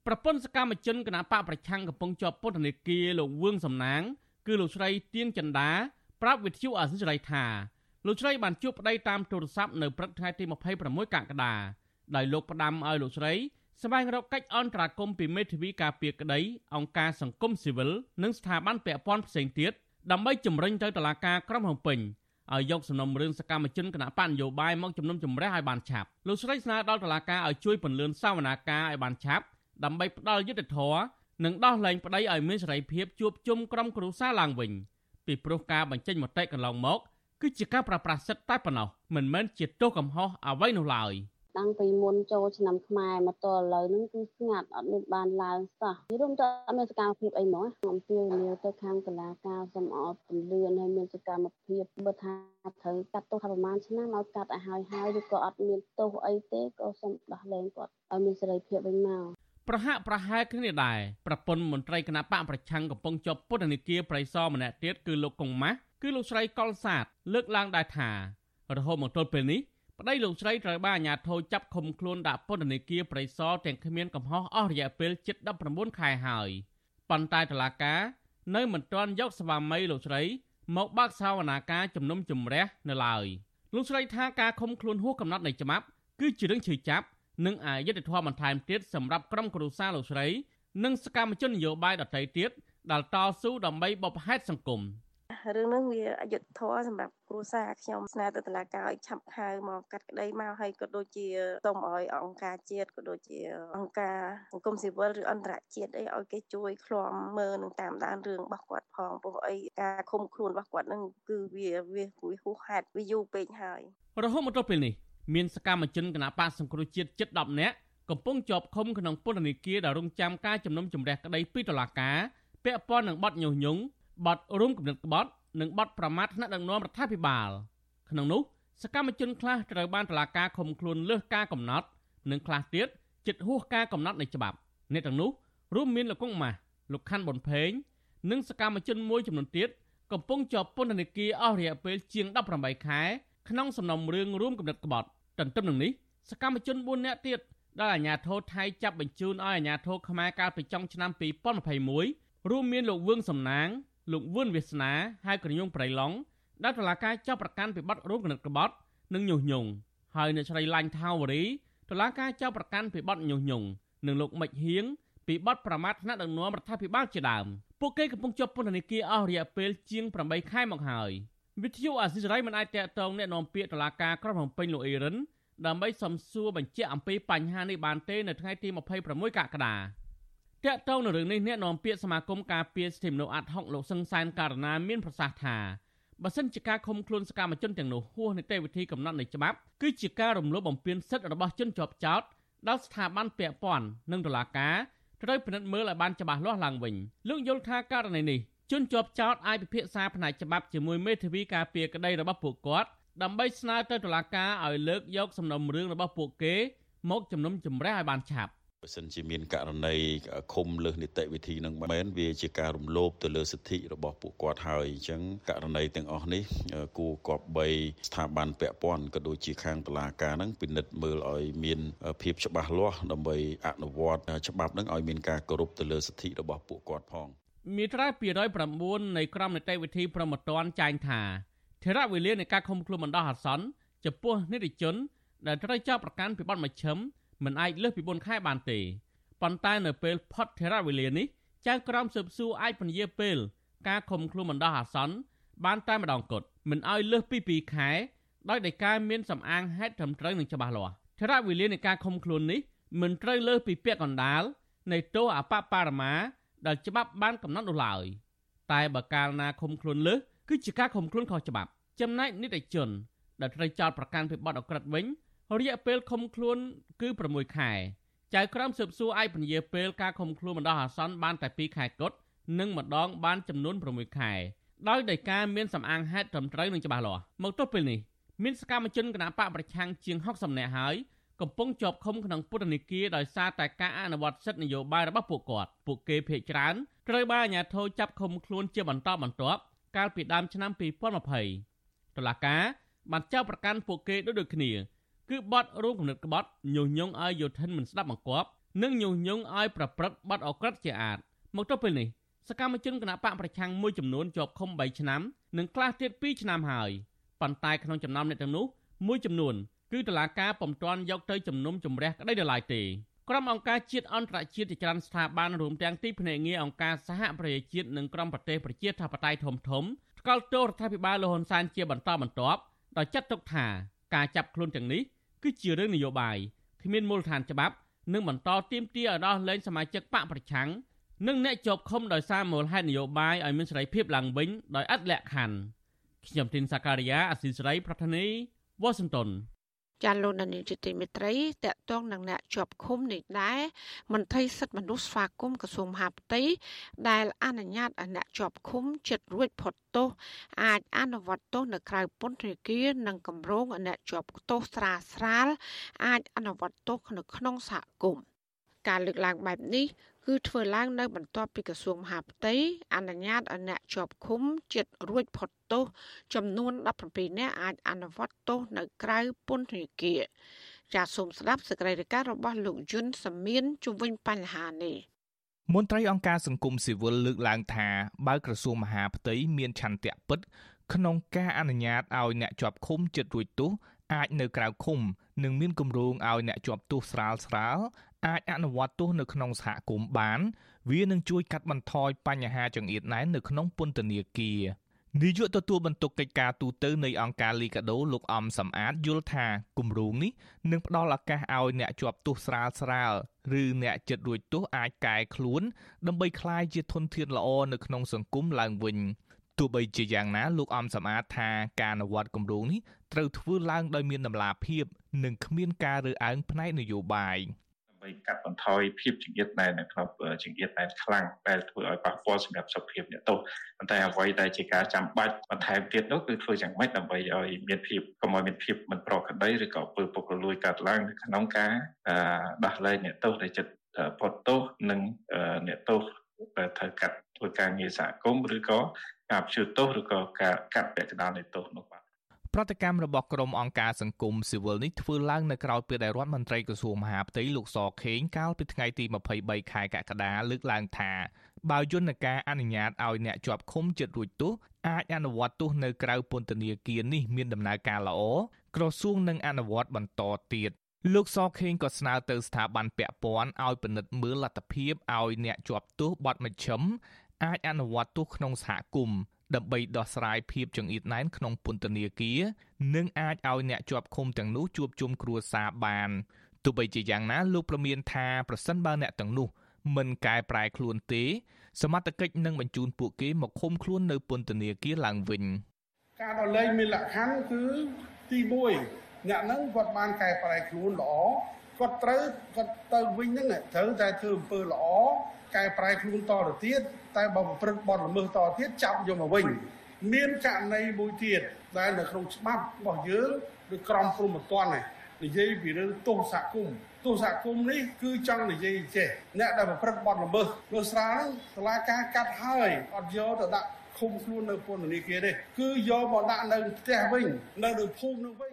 Speaker 9: ប្រពន្ធសកម្មជនគណបកប្រឆាំងកំពុងជាប់ពន្ធនាគារលោកវឿងសំណាង គឺលោកស្រីទៀងចន្ទាប្រាប់វិទ្យុអាស៊ីសេរីថា លោកស្រីបានជួបប្តីតាមទូរស័ព្ទនៅព្រឹកថ្ងៃទី26កក្កដាដោយលោកផ្ដាំឲ្យលោកស្រីស្វែងរកកិច្ចអន្តរាគមន៍ពីមេធាវីការពារក្តីអង្គការសង្គមស៊ីវិលនិងស្ថាប័នពាក់ព័ន្ធផ្សេងទៀតដើម្បីជំរុញទៅតុលាការក្រុងភ្នំពេញឲ្យយកសំណុំរឿងសកម្មជនគណៈបកនយោបាយមកជំនុំជម្រះឲ្យបានឆាប់លោកស្រីស្នើដល់តុលាការឲ្យជួយពន្លឿនសវនាការឲ្យបានឆាប់ដើម្បីផ្ដល់យុត្តិធម៌និងដោះលែងប្តីឲ្យមានសេរីភាពជួបជុំក្រុមគ្រួសារឡើងវិញពីព្រោះការបញ្ចេញមតិកន្លងមក គឺជាការប្រប្រាស់សិទ្ធតែប៉ុណ្ណោះមិនមែនជាទោសកំហុសអ្វីនោះឡើយ
Speaker 10: តាំងពីមុនចូលឆ្នាំខ្មែរមកទល់ឥឡូវហ្នឹងគឺស្ងាត់អត់មានបានឡើងសោះនិយាយរួមទៅអត់មានសកម្មភាពអីហ្មងអំពីលាទៅខាងតុលាការសូមអត់ពន្លឿនឲ្យមានសកម្មភាពបើថាត្រូវកាត់ទោសថាប្រហែលឆ្នាំឲ្យកាត់ឲ្យហើយហើយឬក៏អត់មានទោសអីទេក៏សូមដោះលែងគាត់ឲ្យមានសេរីភាពវិញមក
Speaker 9: ប្រហាក់ប្រហែលគ្នាដែរប្រពន្ធមន្ត្រីគណៈបកប្រឆាំងកំពុងជាប់ពន្ធនាគារប្រៃសណម្នាក់ទៀតគឺលោកកុងម៉ាស់ គឺលោកស្រីកុលសាទលើកឡើងដែរថារហូតមកទល់ពេលនេះប្តីលោកស្រីត្រូវបានអាជ្ញាធរចាប់ឃុំខ្លួនដាក់ពន្ធនាគារប្រៃសណទាំងគ្មានកំហុសអស់រយៈពេលជិត19ខែហើយប៉ុន្តែតុលាការនៅមិនទាន់យកស្វាមីលោកស្រីមកបើកសវនាការជំនុំជម្រះនៅឡើយលោកស្រីថាការឃុំខ្លួនហួសកំណត់នៃច្បាប់គឺជារឿងឈឺចាប់និងអយុត្តិធម៌បន្ថែមទៀតសម្រាប់ក្រុមគ្រួសារលោកស្រី និងសកម្មជននយោបាយដទៃទៀតដែលតស៊ូដើម្បីបបផែតសង្គម
Speaker 11: រឿងនេះវាអយុត្តិធម៌សម្រាប់គ្រួសារខ្ញុំស្នើទៅតុលាការឲ្យឆាប់ខៅមកកាត់ក្តីមកហើយក៏ដូចជាសូមឲ្យអង្គការជាតិក៏ដូចជាអង្គការសង្គមស៊ីវិលឬអន្តរជាតិអីឲ្យគេជួយឃ្លាំមើលនិងតាមដានរឿងរបស់គាត់ផងព្រោះអីការឃុំខ្លួនរបស់គាត់នឹងគឺវាវាហួសហេតុវាយូរពេកហើយ
Speaker 9: រហូតមកដល់ពេលនេះមានសកម្មជនគណបកសង្គ្រោះជាតិជិត10នាក់កំពុងជាប់ឃុំក្នុងពន្ធនាគារដែលរងចាំការជំនុំជម្រះក្តីពីតុលាការពាក់ព័ន្ធនឹងបទញុះញង់ បទរួមគំនិតក្បត់និងបទប្រមាថថ្នាក់ដឹកនាំរដ្ឋាភិបាលក្នុងនោះសកម្មជនខ្លះត្រូវបានតុលាការឃុំខ្លួនលើសការកំណត់និងខ្លះទៀតជិតហួសការកំណត់នៃច្បាប់អ្នកទាំងនោះរួមមានលោកកុងម៉ាស់លោកខាន់ប៊ុនផេងនិងសកម្មជនមួយចំនួនទៀតកំពុងជាប់ពន្ធនាគារអស់រយៈពេលជាង18ខែក្នុងសំណុំរឿងរួមគំនិតក្បត់ទន្ទឹមនឹងនេះសកម្មជន4នាក់ទៀតដែលអាជ្ញាធរថៃចាប់បញ្ជូនឲ្យអាជ្ញាធរខ្មែរកាលពីចុងឆ្នាំ2021រួមមានលោកវឿងសំណាង លោកវឿនវាសនាហៅក្រញូងប្រៃឡង់ដែលតុលាការចាប់ប្រកាន់ពីបទរួមគណិតក្បត់និងញុះញង់ហើយអ្នកស្រីឡាញ់ថាវរីតុលាការចាប់ប្រកាន់ពីបទញុះញង់និងលោកមិចហៀងពីបទប្រមាថថ្នាក់ដឹកនាំរដ្ឋាភិបាលជាដើមពួកគេកំពុងជាប់ពន្ធនាគារអស់រយៈពេលជាង8ខែមកហើយវិទ្យុអាស៊ីសេរីមិនអាចតាក់ទងអ្នកនាំពាក្យតុលាការក្រុងភ្នំពេញលោកអេរិនដើម្បីសំសួរបញ្ជាក់អំពីបញ្ហានេះបានទេនៅថ្ងៃទី26កក្កដា តាក់ទងនឹងរឿងនេះអ្នកនាំពាក្យសមាគមការពារសិទ្ធិមនុស្សអាត់ហុកលោកសឹងសានករណាមានប្រសាសន៍ថាបើសិនជាការឃុំខ្លួនសកម្មជនទាំងនោះហួសនីតិវិធីកំណត់នៃច្បាប់គឺជាការរំលោភបំពានសិទ្ធិរបស់ជនជាប់ចោតដល់ស្ថាប័នពាក់ព័ន្ធនិងតុលាការត្រូវពិនិត្យមើលឲ្យបានច្បាស់លាស់ឡើងវិញលោកយល់ថាករណីនេះជនជាប់ចោតអាចពិភាក្សាផ្នែកច្បាប់ជាមួយមេធាវីការពារក្តីរបស់ពួកគាត់ដើម្បីស្នើទៅតុលាការឲ្យលើកយកសំណុំរឿងរបស់ពួកគេមកជំនុំជម្រះឲ្យបានឆាប់
Speaker 12: បើសិនជាមានករណីឃុំលើសនីតិវិធីនឹងមែនវាជាការរំលោភទៅលើសិទ្ធិរបស់ពួកគាត់ហើយអញ្ចឹងករណីទាំងអស់នេះគួរគប្បីស្ថាប័នពាក់ព័ន្ធក៏ដូចជាខាងតុលាការនឹងពិនិត្យមើលឲ្យមានភាពច្បាស់លាស់ដើម្បីអនុវត្តច្បាប់នឹងឲ្យមានការគោរពទៅលើសិទ្ធិរបស់ពួកគាត់ផង
Speaker 9: មាត្រា209នៃក្រមនីតិវិធីប្រមត្តនចែងថាធរៈវេលានៃការឃុំខ្លួនបណ្ដោះអាសន្នចំពោះនិតិជនដែលត្រូវចាប់ប្រកាន់ពីបទមជ្ឈិម មិនអាចលើសពី4ខែបានទេប៉ុន្តែនៅពេលផុតធរៈវេលានេះចៅក្រមស៊ើបសួរអាចពន្យាពេលការឃុំខ្លួនបណ្ដោះអាសន្នបានតែម្ដងគត់មិនឲ្យលើសពី2ខែដោយដែលការមានសំអាងហេតុត្រឹមត្រូវនិងច្បាស់លាស់ធរៈវេលានៃការឃុំខ្លួននេះមិនត្រូវលើសពីពាក់កណ្ដាលនៃទោសអបបរមាដែលច្បាប់បានកំណត់នោះឡើយតែបើកាលណាឃុំខ្លួនលើសគឺជាការឃុំខ្លួនខុសច្បាប់ចំណែកនិតិជនដែលត្រូវចោទប្រកាន់ពីបទអក្រិតវិញ រយៈពេលឃុំខ្លួនគឺ6ខែចៅក្រមស៊ើបសួរអាចពន្យាពេលការឃុំខ្លួនបណ្ដោះអាសន្នបានតែ2ខែគត់និងម្ដងបានចំនួន6ខែដោយដោយការមានសំអាងហេតុត្រឹមត្រូវនិងច្បាស់លាស់មកទល់ពេលនេះមានសកម្មជនគណបកប្រឆាំងជាង60នាក់ហើយកំពុងជាប់ឃុំក្នុងពន្ធនាគារដោយសារតែការអនុវត្តសិទ្ធិនយោបាយរបស់ពួកគាត់ពួកគេភ័យច្រើនត្រូវបានអាជ្ញាធរចាប់ឃុំខ្លួនជាបន្តបន្ទាប់កាលពីដើមឆ្នាំ2020តុលាការបានចោទប្រកាន់ពួកគេដូចដូចគ្នា គឺបទរួមគំនិតក្បត់ញុះញង់ឲ្យយោធិនមិនស្ដាប់បង្គាប់និងញុះញង់ឲ្យប្រព្រឹត្តបទអក្រិតជាអាតមកទល់ពេលនេះសកម្មជនគណបកប្រឆាំងមួយចំនួនជាប់ឃុំ3ឆ្នាំនិងខ្លះទៀត2ឆ្នាំហើយប៉ុន្តែក្នុងចំណោមអ្នកទាំងនោះមួយចំនួនគឺតឡាការពុំទាន់យកទៅជំនុំជម្រះក្តីដល់ឡើយទេក្រុមអង្គការជាតិអន្តរជាតិជាច្រើនស្ថាប័នរួមទាំងទីភ្នាក់ងារអង្គការសហប្រជាជាតិនិងក្រុមប្រទេសប្រជាធិបតេយ្យធំធំថ្កោលទោសរដ្ឋាភិបាលលហ៊ុនសែនជាបន្តបន្ទាប់ដោយចាត់ទុកថាការចាប់ខ្លួនទាំងនេះ គឺជារឿងនយោបាយគ្មានមូលដ្ឋានច្បាប់និងបន្តទៀមទាឲ្យដោះលែងសមាជិកបកប្រឆាំងនិងអ្នកជាប់ឃុំដោយសារមូលហេតុនយោបាយឲ្យមានសេរីភាពឡើងវិញដោយឥតលក្ខខណ្ឌខ្ញុំទីនសាការីយ៉ាអស៊ីសេរីប្រធានីវ៉ាស៊ីនតោន
Speaker 1: ចាលោកនានីជាទីមេត្រីតកតងនឹងអ្នកជាប់ឃុំនេះដែរមន្ត្រីសិទ្ធិមនុស្សស្វាគមន៍ក្រសួងមហាផ្ទៃដែលអនុញ្ញាតឲ្យអ្នកជាប់ឃុំចិត្តរួចផុតទោសអាចអនុវត្តទោសនៅក្រៅពន្ធនាគារនិងគម្រោងអ្នកជាប់ទោសស្រាលស្រាលអាចអនុវត្តទោសនៅក្នុងសហគមន៍ការលើកឡើងបែបនេះ គឺធ្វើឡើងនៅបន្ទាប់ពីក្រសួងមហាផ្ទៃអនុញ្ញាតឲ្យអ្នកជាប់ឃុំជិតរួចផុតទោសចំនួន17នាក់អាចអនុវត្តទោសនៅក្រៅពន្ធនាគារចាសសូមស្ដាប់សេចក្តីរាយការណ៍របស់លោកយុនសាមៀនជុំវិញបញ្ហានេះ
Speaker 13: មន្ត្រីអង្គការសង្គមស៊ីវិលលើកឡើងថាបើក្រសួងមហាផ្ទៃមានឆន្ទៈពិត ក្នុងការអនុញ្ញាតឲ្យអ្នកជាប់ឃុំចិត្តរួចទោសអាចនៅក្រៅឃុំនិងមានគម្រោងឲ្យអ្នកជាប់ទោសស្រាលស្រាល អាចអនុវត្តទោសនៅក្នុងសហគមន៍បាន វានឹងជួយកាត់បន្ថយបញ្ហាចង្អៀតណែននៅក្នុងពន្ធនាគារនាយកទទួលបន្ទុកកិច្ចការទូតនៃអង្គការលីកាដូលោកអំសំអាតយល់ថាគម្រោងនេះនឹងផ្ដល់ឱកាសឲ្យអ្នកជាប់ទោសស្រាលស្រាលឬអ្នកចិត្តរួចទោសអាចកែខ្លួន ដើម្បីក្លាយជាធនធានល្អនៅក្នុងសង្គមឡើងវិញទោះបីជាយ៉ាងណាលោកអំសំអាតថាការអនុវត្តគម្រោងនេះត្រូវធ្វើឡើងដោយមានតម្លាភាព និងគ្មានការរើសអើងផ្នែកនយោបាយ។
Speaker 14: ដើម្បីកាត់បន្ថយភាពចង្អៀតណែននៅក្នុងចង្អៀតណែនខ្លាំងដែលធ្វើឲ្យប៉ះពាល់សម្រាប់សុខភាពអ្នកទោសប៉ុន្តែអ្វីដែលជាការចាំបាច់បន្ថែមទៀតនោះគឺធ្វើយ៉ាងម៉េចដើម្បីឲ្យមានភាពកុំឲ្យមានភាពមិនប្រក្រតីឬក៏ពើពុករលួយកាត់ឡើងនៅក្នុងការដោះលែងអ្នកទោសដែលចិត្តផុតទោសនិងអ្នកទោសដែលត្រូវកាត់ធ្វើការងារសហគមន៍ឬក៏ការព្យួរទោសឬក៏ការកាត់ពាក់កណ្ដាលនៃទោសនោះបាទ
Speaker 13: ប្រតិកម្មរបស់ក្រុមអង្គការសង្គមស៊ីវិលនេះធ្វើឡើងនៅក្រៅពេលដែលរដ្ឋមន្ត្រីក្រសួងមហាផ្ទៃលោកសខេងកាលពីថ្ងៃទី23ខែកក្កដាលើកឡើងថាបើយន្តការអនុញ្ញាតឲ្យអ្នកជាប់ឃុំចិត្តរួចទោសអាចអនុវត្តទោសនៅក្រៅពន្ធនាគារនេះមានដំណើរការល្អក្រសួងនឹងអនុវត្តបន្តទៀតលោកសខេងក៏ស្នើទៅស្ថាប័នពាក់ព័ន្ធឲ្យពិនិត្យមើលលទ្ធភាពឲ្យអ្នកជាប់ទោសបទមជ្ឈិមអាចអនុវត្តទោសក្នុងសហគមន៍ ដើម្បីដោះស្រាយភាពចង្អៀតណែនក្នុងពន្ធនាគារនិងអាចឲ្យអ្នកជាប់ឃុំទាំងនោះជួបជុំគ្រួសារបានទោះបីជាយ៉ាងណាលោកប្រមានថាប្រសិនបើអ្នកទាំងនោះមិនកែប្រែខ្លួនទេ សមត្ថកិច្ចនឹងបញ្ជូនពួកគេមកឃុំខ្លួននៅពន្ធនាគារឡើងវិញ
Speaker 15: ការដល់លែងមានលក្ខខណ្ឌគឺទី1អ្នកហ្នឹងគាត់បានកែប្រែខ្លួនល្អគាត់ត្រូវគាត់ទៅវិញហ្នឹងត្រូវតែធ្វើអំពើល្អ កែប្រែខ្លួនតទៅទៀតតែបើប្រព្រឹត្តបទល្មើសតទៀតចាប់យកមកវិញមានករណីមួយទៀតដែលនៅក្នុងច្បាប់របស់យើងគឺក្រមព្រហ្មទណ្ឌនិយាយពីរឿងទោសសហគមន៍ទោសសហគមន៍នេះគឺចង់និយាយចេះអ្នកដែលប្រព្រឹត្តបទល្មើសលើស្រាហ្នឹងតឡាការកាត់ហើយអត់យកទៅដាក់ឃុំខ្លួននៅពន្ធនាគារទេគឺយកមកដាក់នៅផ្ទះវិញនៅនៅភូមិនឹងវិញ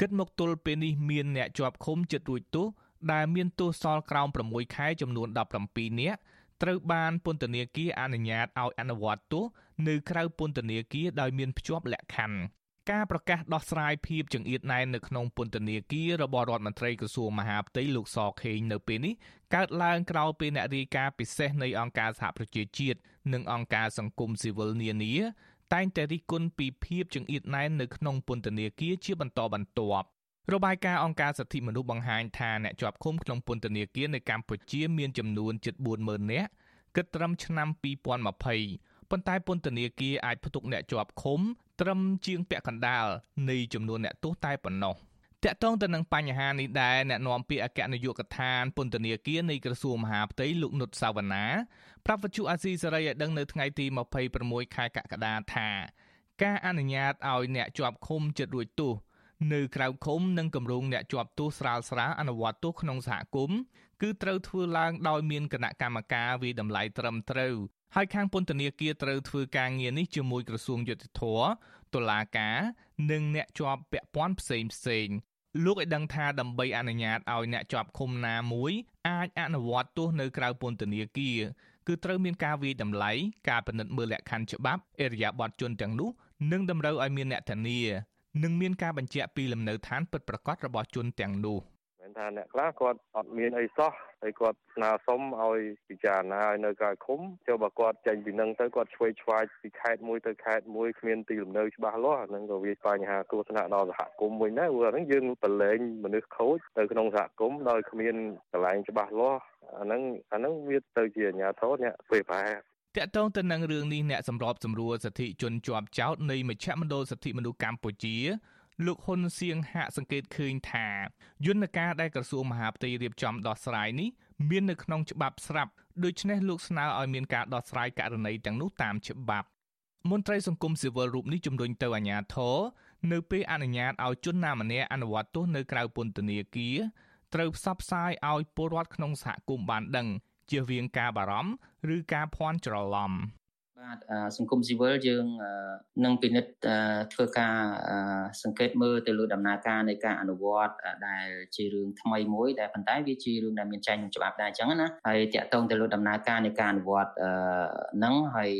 Speaker 13: គិតមកទល់ពេលនេះមានអ្នកជាប់ឃុំចិត្តរួចទោស ដែលមានទោសសល់ក្រោម6ខែចំនួន17នាក់ត្រូវបានពន្ធនាគារអនុញ្ញាតឲ្យអនុវត្តទោសនៅក្រៅពន្ធនាគារដោយមានភ្ជាប់លក្ខខណ្ឌការប្រកាសដោះស្រាយភាពចង្អៀតណែននៅក្នុងពន្ធនាគាររបស់រដ្ឋមន្ត្រីក្រសួងមហាផ្ទៃលោកសខេងនៅពេលនេះកើតឡើងក្រោយពេលអ្នករាយការណ៍ពិសេសនៃអង្គការសហប្រជាជាតិនិងអង្គការសង្គមស៊ីវិលនានាតែងតែរិះគន់ពីភាពចង្អៀតណែននៅក្នុងពន្ធនាគារជាបន្តបន្ទាប់ របាយការណ៍អង្គការសិទ្ធិមនុស្សបង្ហាញថាអ្នកជាប់ឃុំក្នុងពន្ធនាគារនៅកម្ពុជាមានចំនួនជិត40000នាក់គិតត្រឹមឆ្នាំ2020ប៉ុន្តែពន្ធនាគារអាចផ្ទុកអ្នកជាប់ឃុំត្រឹមជាងពាក់កណ្ដាលនៃចំនួនអ្នកទោសតែប៉ុណ្ណោះតកតងទៅនឹងបញ្ហានេះដែរអ្នកនាំពាក្យអគ្គនាយកដ្ឋានពន្ធនាគារនៃក្រសួងមហាផ្ទៃលោកនុតសាវណ្ណាប្រាប់វិទ្យុអាស៊ីសេរីឲ្យដឹងនៅថ្ងៃទី26ខែកក្កដាថា ការអនុញ្ញាតឲ្យអ្នកជាប់ឃុំចិត្តរួចទោស នៅក្រៅឃុំនិងគម្រោងអ្នកជាប់ទោសស្រាលស្រាលអនុវត្តទោសក្នុងសហគមន៍គឺត្រូវធ្វើឡើងដោយមានគណៈកម្មការវិតម្លៃត្រឹមត្រូវហើយខាងពន្ធនាគារត្រូវធ្វើការងារនេះជាមួយក្រសួងយុតិធធតុលាការនិងអ្នកជាប់ពាក់ព័ន្ធផ្សេងផ្សេងលោកឲ្យដឹងថាដើម្បីអនុញ្ញាតឲ្យអ្នកជាប់ឃុំណាមួយអាចអនុវត្តទោសនៅក្រៅពន្ធនាគារគឺត្រូវមានការវិតម្លៃការពិនិត្យមើលលក្ខខណ្ឌច្បាប់អរិយាប័ត្រជនទាំងនោះនិងតម្រូវឲ្យមានអ្នកធានា និងមានការបញ្ជាក់ពីលំនៅឋានពិតប្រាកដរបស់ជនទាំងនោះ
Speaker 16: មែនថាអ្នកខ្លះគាត់អត់មានអីសោះហើយគាត់ស្នើសុំឲ្យពិចារណាឲ្យនៅក្រៅឃុំចុះបើគាត់ចេញពីនឹងទៅគាត់ឆ្វេងឆ្វាយពីខេត្តមួយទៅខេត្តមួយគ្មានទីលំនៅច្បាស់លាស់ហ្នឹងក៏វាបញ្ហាគ្រោះថ្នាក់ដល់សហគមន៍មួយដែរព្រោះអាហ្នឹងយើងប្រឡែងមនុស្សខូចទៅក្នុងសហគមន៍ដោយគ្មានកន្លែងច្បាស់លាស់អាហ្នឹងអាហ្នឹងវាទៅជាអាញាធរអ្នកពេលប្រែ
Speaker 13: តកតងទៅនឹងរឿងនេះអ្នកសម្របសម្រួលសិទ្ធិជនជាប់ចោតនៃមជ្ឈមណ្ឌលសិទ្ធិមនុស្សកម្ពុជាលោកហ៊ុនសៀងហាក់សង្កេតឃើញថាយន្តការដែលក្រសួងមហាផ្ទៃរៀបចំដោះស្រាយនេះមាននៅក្នុងច្បាប់ស្រាប់ដូច្នេះលោកស្នើឲ្យមានការដោះស្រាយករណីទាំងនោះតាមច្បាប់មន្ត្រីសង្គមស៊ីវិលរូបនេះជំរុញទៅអាជ្ញាធរនៅពេលអនុញ្ញាតឲ្យជនណាម្នាក់អនុវត្តទោសនៅក្រៅពន្ធនាគារត្រូវផ្សព្វផ្សាយឲ្យពលរដ្ឋក្នុងសហគមន៍បានដឹង ជៀសវាងការបារម្ភឬការភ័ន្តច្រឡំ
Speaker 17: បាទសង្គមស៊ីវិលយើងនឹងពិនិត្យធ្វើការសង្កេតមើលទៅលើដំណើរការនៃការអនុវត្តដែលជារឿងថ្មីមួយដែលប៉ុន្តែវាជារឿងដែលមានចែងក្នុងច្បាប់ដែរអញ្ចឹងណាហើយតាក់ទងទៅលើដំណើរការនៃការអនុវត្តហ្នឹងហើយ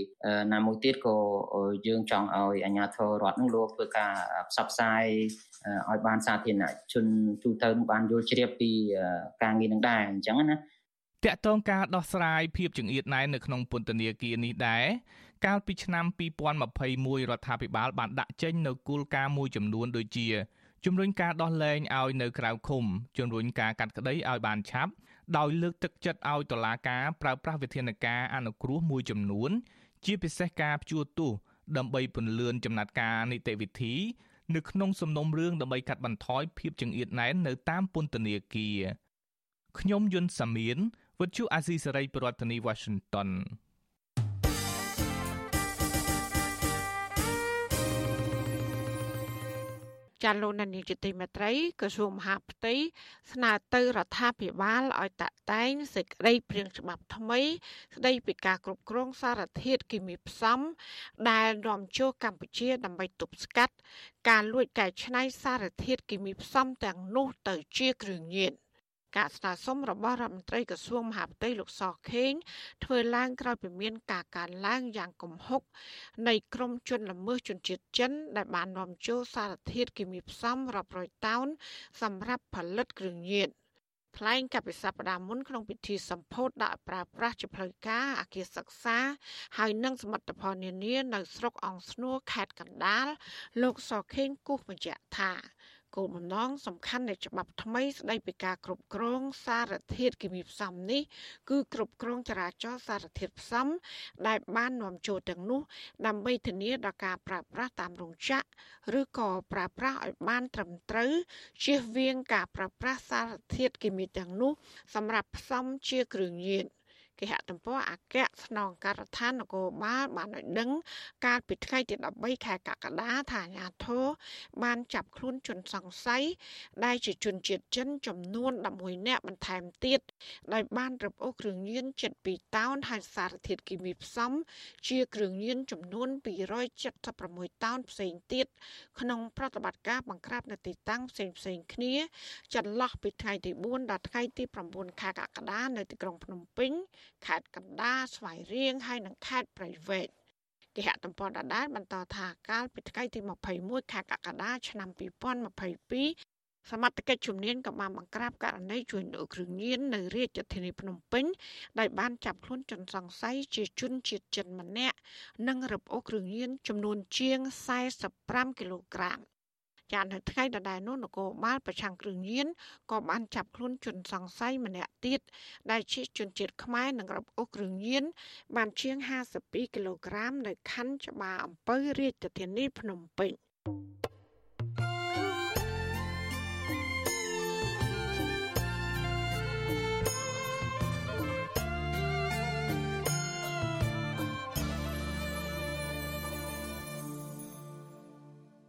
Speaker 17: ណាមួយទៀតក៏យើងចង់ឲ្យអាជ្ញាធររដ្ឋនឹងលោកធ្វើការផ្សព្វផ្សាយឲ្យបានសាធារណជនទូទៅបានយល់ជ្រាបពីការងារនឹងដែរអញ្ចឹងណា
Speaker 13: តកតងការដោះស្រាយភាពចង្អៀតណែននៅក្នុងពន្ធនាគារនេះដែរកាលពីឆ្នាំ2021រដ្ឋាភិបាលបានដាក់ចេញនូវគោលការណ៍មួយចំនួនដូចជាជំរុញការដោះលែងឲ្យនៅក្រៅឃុំជំរុញការកាត់ក្តីឲ្យបានឆាប់ដោយលើកទឹកចិត្តឲ្យតុលាការប្រើប្រាស់វិធានការអនុគ្រោះមួយចំនួន ជាពិសេសការព្យួរទោសដើម្បីពន្លឿនចំណាត់ការនីតិវិធី នៅក្នុងសំណុំរឿងដើម្បីកាត់បន្ថយភាពចង្អៀតណែននៅតាមពន្ធនាគារខ្ញុំយុនសាមៀន វិទ្យុអាស៊ីសេរីប្រធានាធិបតី Washington
Speaker 1: ចាលោកនានីជាទីមេត្រីក្រសួងមហាផ្ទៃស្នើទៅរដ្ឋាភិបាលឲ្យតាក់តែងសេចក្តីព្រៀងច្បាប់ថ្មី ស្តីពីការគ្រប់គ្រងសារធាតុគីមីផ្សំ ដែលនាំចូលកម្ពុជា ដើម្បីទប់ស្កាត់ ការលួចកែច្នៃសារធាតុគីមីផ្សំទាំងនោះទៅជាគ្រឿងញៀន ការស្នើសុំរបស់រដ្ឋមន្ត្រីក្រសួងមហាផ្ទៃលោកសខេងធ្វើឡើងក្រោយពីមានការកើនឡើងយ៉ាងគំហុកនៃក្រុមជនល្មើសជនជាតិចិន ដែលបាននាំចូលសារធាតុគីមីផ្សំរាប់រយតោនសម្រាប់ផលិតគ្រឿងញៀនថ្លែងកពិសប្តាហ៍មុនក្នុងពិធីសម្ពោធដាក់ប្រើប្រាស់ជាផ្លូវការអគារសិក្សា ហើយនិងសមិទ្ធផលនានានៅស្រុកអង្គស្នួរខេត្តកណ្ដាលលោកសខេងគូសបញ្ជាក់ថា គោលបំណងសំខាន់នៃច្បាប់ថ្មីស្តីពីការគ្រប់គ្រងសារធាតុគីមីផ្សំនេះគឺគ្រប់គ្រងចរាចរណ៍សារធាតុផ្សំដែលបាននាំចូលទាំងនោះ ដើម្បីធានាដល់ការប្រើប្រាស់តាមរោងចក្រឬក៏ប្រើប្រាស់ឲ្យបានត្រឹមត្រូវជៀសវាងការប្រើប្រាស់សារធាតុគីមីទាំងនោះ សម្រាប់ផ្សំជាគ្រឿងញៀន។ គេហទំព័រអគ្គស្នងការដ្ឋាននគរបាលបានឲ្យដឹង កាលពីថ្ងៃទី13ខែកក្កដាថាអាញាធរបានចាប់ខ្លួនជនសង្ស័យដែលជាជនជាតិចិនចំនួន11នាក់បន្ថែមទៀតដោយបានរឹបអូសគ្រឿងញៀនជិត2តោនហើយសារធាតុគីមីផ្សំជាគ្រឿងញៀនចំនួន276តោនផ្សេងទៀតក្នុងប្រតិបត្តិការបង្ក្រាបនៅទីតាំងផ្សេងផ្សេងគ្នា ចន្លោះពីថ្ងៃទី4ដល់ថ្ងៃទី9ខែកក្កដានៅទីក្រុងភ្នំពេញខេត្តកណ្ដាលស្វាយរៀងហើយនិងខេត្តព្រៃវែងគេហទំព័រដដែលបន្តថាកាលពីថ្ងៃទី21ខែកក្កដាឆ្នាំ2022សមត្ថកិច្ចជំនាញក៏បានបង្ក្រាបករណីជួញដូរគ្រឿងញៀននៅរាជធានីភ្នំពេញដោយបានចាប់ខ្លួនជនសង្ស័យជាជនជាតិចិនម្នាក់និងរឹបអូសគ្រឿងញៀនចំនួនជាង45គីឡូក្រាម ចានៅថ្ងៃដដែលនោះនគរបាលប្រឆាំងគ្រឿងញៀនក៏បានចាប់ខ្លួនជនសង្ស័យម្នាក់ទៀតដែលជាជនជាតិខ្មែរនិងរឹបអូសគ្រឿងញៀនបានជាង52គីឡូក្រាមនៅខណ្ឌច្បារអំពៅរាជធានីភ្នំពេញ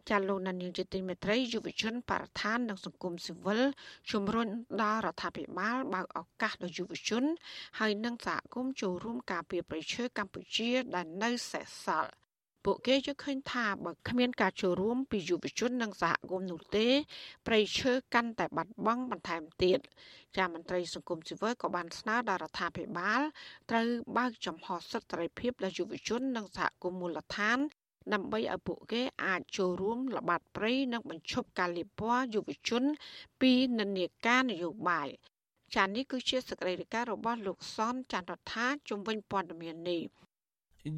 Speaker 1: ចាលោកណានីជាទីមេត្រីយុវជនបរិស្ថាននិងសង្គមស៊ីវិលជំរុញដល់រដ្ឋាភិបាលបើកឱកាសដល់យុវជន ហើយនិងសហគមន៍ចូលរួមការពារប្រៃឈើកម្ពុជាដែលនៅសេសសល់ពួកគេយល់ឃើញថាបើគ្មានការចូលរួមពីយុវជននិងសហគមន៍នោះទេប្រៃឈើកាន់តែបាត់បង់បន្ថែមទៀតចាមន្ត្រីសង្គមស៊ីវិលក៏បានស្នើដល់រដ្ឋាភិបាលត្រូវបើកចំហសិទ្ធិសេរីភាពដល់យុវជននិងសហគមន៍មូលដ្ឋាន ដើម្បីឲ្យពួកគេអាចចូលរួមល្បាតព្រៃនិងបញ្ឈប់ការលាបពណ៌យុវជន ពីនិន្នាការនយោបាយចាននេះគឺជាសកម្មភាពរបស់លោកសនចន្ទរដ្ឋាជំវិញព័ត៌មាននេះ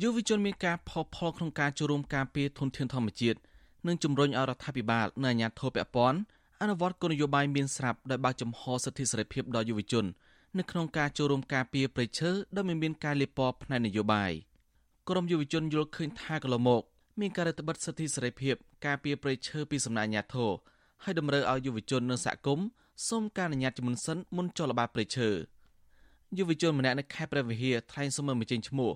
Speaker 18: យុវជនមានការផុសផុលក្នុងការចូលរួមការពារធនធានធម្មជាតិនិងជំរុញឲ្យរដ្ឋាភិបាលនិងអាជ្ញាធរពាក់ព័ន្ធអនុវត្តគោលនយោបាយមានស្រាប់ដោយបើកចំហសិទ្ធិសេរីភាពដល់យុវជននៅក្នុងការចូលរួមការពារព្រៃឈើដោយមិនមានការលាបពណ៌ផ្នែកនយោបាយក្រមយុវជនយល់ឃើញថាកន្លងមក មានការរដ្ឋបិទសិទ្ធិសេរីភាពការពារព្រៃឈើពីសំណាក់អាជ្ញាធរហើយតម្រូវឲ្យយុវជននិងសហគមន៍សូមការអនុញ្ញាតជាមុនសិនមុនចុះល្បាតព្រៃឈើយុវជនម្នាក់នៅខេត្តព្រះវិហារថ្លែងសុំមើលបញ្ចេញឈ្មោះ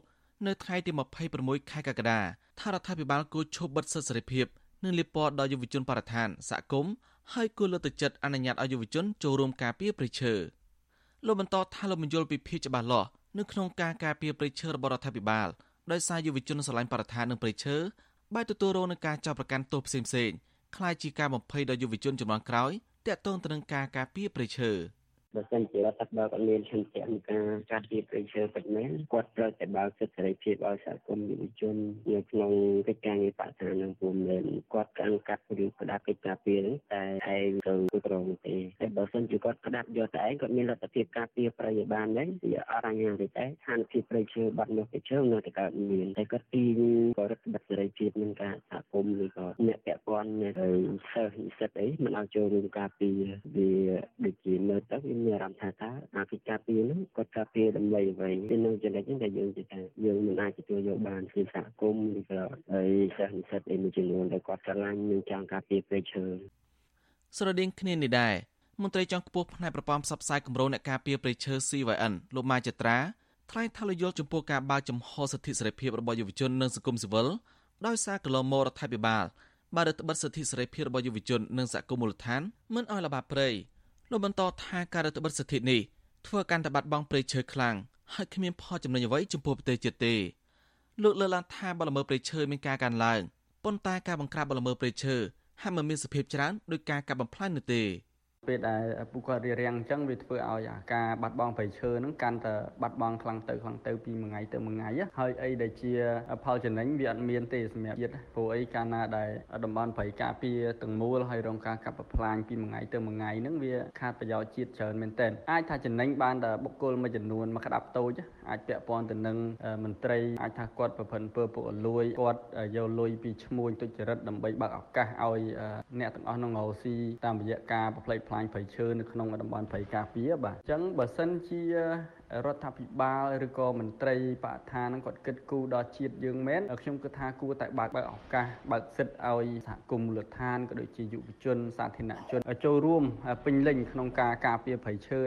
Speaker 18: នៅថ្ងៃទី26ខែកក្កដាថារដ្ឋាភិបាលគួរឈប់បិទសិទ្ធិសេរីភាពនិងលាបពណ៌ដល់យុវជនបរិស្ថានសហគមន៍ហើយគួរលើកទឹកចិត្តអនុញ្ញាតឲ្យយុវជនចូលរួមការពារព្រៃឈើលោកបន្តថាលោកបញ្យល់ពីភាពច្បាស់លាស់នៅក្នុងការការពារព្រៃឈើរបស់រដ្ឋាភិបាលដោយសារយុវជនស្រឡាញ់បរិស្ថាននិងព្រៃឈើ បែរទទួលរងនឹងការចាប់ប្រកាន់ទោសផ្សេងៗคล้ายជាការបំភ័យដល់យុវជនចំនួនក្រោយតាក់ទងទៅនឹងការការពារព្រៃឈើ។
Speaker 19: បើសិនជារដ្ឋាភិបាលគាត់មានឆន្ទៈក្នុងការការពារប្រៃឈើពិតមែនគាត់ត្រូវតែបើកសិទ្ធិសេរីភាពឲ្យសហគមន៍យុវជននៅក្នុងកិច្ចការងារបរិស្ថាននឹងពុំមែនគាត់កាំងកាត់ឬក្តាប់កិច្ចការពារហ្នឹងតែឯងទៅគ្រប់គ្រងទេតែបើសិនជាគាត់ក្តាប់យកតែឯងគាត់មានលទ្ធភាពការពារប្រៃឲ្យបានដែរវាអត់អញ្ញាទេតែស្ថានភាពប្រៃឈើបាត់នោះប្រៃឈើនៅតែកើតមានតែគាត់ទីក៏រដ្ឋបတ်សេរីភាពនឹងការសហគមន៍ឬក៏អ្នកពាក់ព័ន្ធអ្នកសិស្សនិស្សិតអីមិនឲ្យចូលរួមការពារវាដូចជានៅទៅវាមានអារម្មណ៍ថាតើអាកិច្ចការពារហ្នឹងគាត់ការពារដើម្បីអ្វីនៅចំណុចហ្នឹងដែលយើងជឿថាយើងមិនអាចទទួលយកបានពីសហគមន៍ឬក៏ហើយសិស្សនិស្សិតឯមួយចំនួនដែលគាត់ឆ្លាញ់នឹងចង់ការពារព្រៃឈើ
Speaker 18: ស្រដៀងគ្នានេះដែរមន្ត្រីចុងខ្ពស់ផ្នែកប្រព័ន្ធផ្សព្វផ្សាយគម្រោងអ្នកការពារព្រៃឈើ CYN លោកម៉ាចត្រាថ្លែងថាលោកយល់ចំពោះការបើកចំហសិទ្ធិសេរីភាពរបស់យុវជននិងសង្គមស៊ីវិលដោយសារកន្លងមករដ្ឋាភិបាលបានរដ្ឋបិទសិទ្ធិសេរីភាពរបស់យុវជននិងសហគមន៍មូលដ្ឋានមិនឲ្យល្បាតព្រៃ លោកបន្តថាការរដ្ឋបិទសិទ្ធិនេះធ្វើកាន់តែបាត់បង់ព្រៃឈើខ្លាំងហើយគ្មានផលចំណេញអ្វីចំពោះប្រទេសជាតិទេលោកលើកឡើងថាបលល្មើសព្រៃឈើមានការកើនឡើងប៉ុន្តែការបង្ក្រាបបលល្មើសព្រៃឈើហាក់មិនមានសភាពច្រើនដោយការកាប់បំផ្លាញនោះទេ
Speaker 20: ពេលដែលពួកគាត់រៀបរៀងអញ្ចឹងវាធ្វើឲ្យអាការបាត់បង់ព្រៃឈើហ្នឹងកាន់តែបាត់បង់ខ្លាំងទៅខ្លាំងទៅពីមួយថ្ងៃទៅមួយថ្ងៃហើយអីដែលជាផលចំណេញវាអត់មានទេសម្រាប់ជាតិព្រោះអីកាលណាដែលតំបន់ព្រៃការពារទាំងមូលហើយរងការកាប់បំផ្លាញពីមួយថ្ងៃទៅមួយថ្ងៃហ្នឹងវាខាតប្រយោជន៍ជាតិច្រើនមែនទែនអាចថាចំណេញបានតែបុគ្គលមួយចំនួនមកក្តាប់តូចអាចពាក់ព័ន្ធទៅនឹងមន្ត្រីអាចថាគាត់ប្រព្រឹត្តពើពុករលួយគាត់យកលុយពីឈ្មួញទុច្ចរិតដើម្បីបើកឱកាសឲ្យអ្នកទាំងអស់នោះរកស៊ីតាមរយៈការប្រផ្លេចផ្លាញព្រៃឈើនៅក្នុងតំបន់ព្រៃការពារបាទអញ្ចឹងបើសិនជារដ្ឋាភិបាលឬក៏មន្ត្រីបរិស្ថានហ្នឹងគាត់គិតគូរដល់ជាតិយើងមែនខ្ញុំគិតថាគួរតែបើកបើកឱកាសបើកសិទ្ធឲ្យសហគមន៍មូលដ្ឋានក៏ដូចជាយុវជនសាធារណជនចូលរួមពេញលេញក្នុងការការពារព្រៃឈើ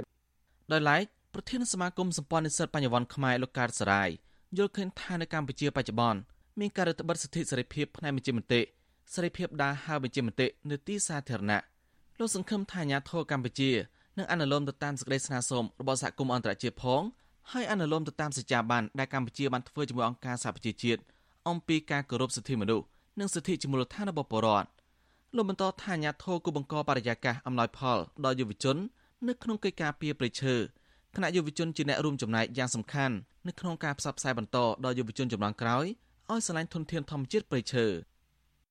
Speaker 18: ដោយឡែកប្រធានសមាគមសម្ព័ន្ធនិស្សិតបញ្ញវន្តខ្មែរលោកកើតសរាយយល់ឃើញថានៅកម្ពុជាបច្ចុប្បន្នមានការរដ្ឋបិទសិទ្ធិសេរីភាពផ្នែកបញ្ចេញមតិសេរីភាពដើរហើរបញ្ចេញមតិនៅទីសាធារណៈ លោកសង្ឃឹមថាអាញាធរកម្ពុជានឹងអនុលោមទៅតាមសេចក្តីស្នើសុំរបស់សហគមន៍អន្តរជាតិផងហើយអនុលោមទៅតាមសច្ចាប័នដែលកម្ពុជាបានធ្វើជាមួយអង្គការសហប្រជាជាតិអំពីការគោរពសិទ្ធិមនុស្សនិងសិទ្ធិជាមូលដ្ឋានរបស់ប្រជាពលរដ្ឋលោកបន្តថាអាញាធរគូបង្កបរិយាកាសអំណោយផលដល់យុវជន នៅក្នុងកិច្ចការពីប្រៃឈើគណៈយុវជនជាអ្នករួមចំណែកយ៉ាងសំខាន់នៅក្នុងការផ្សព្វផ្សាយបន្តដល់យុវជនចំនួនក្រោយឲ្យឆ្លាញ់ធនធានធម្មជាតិប្រៃឈើ។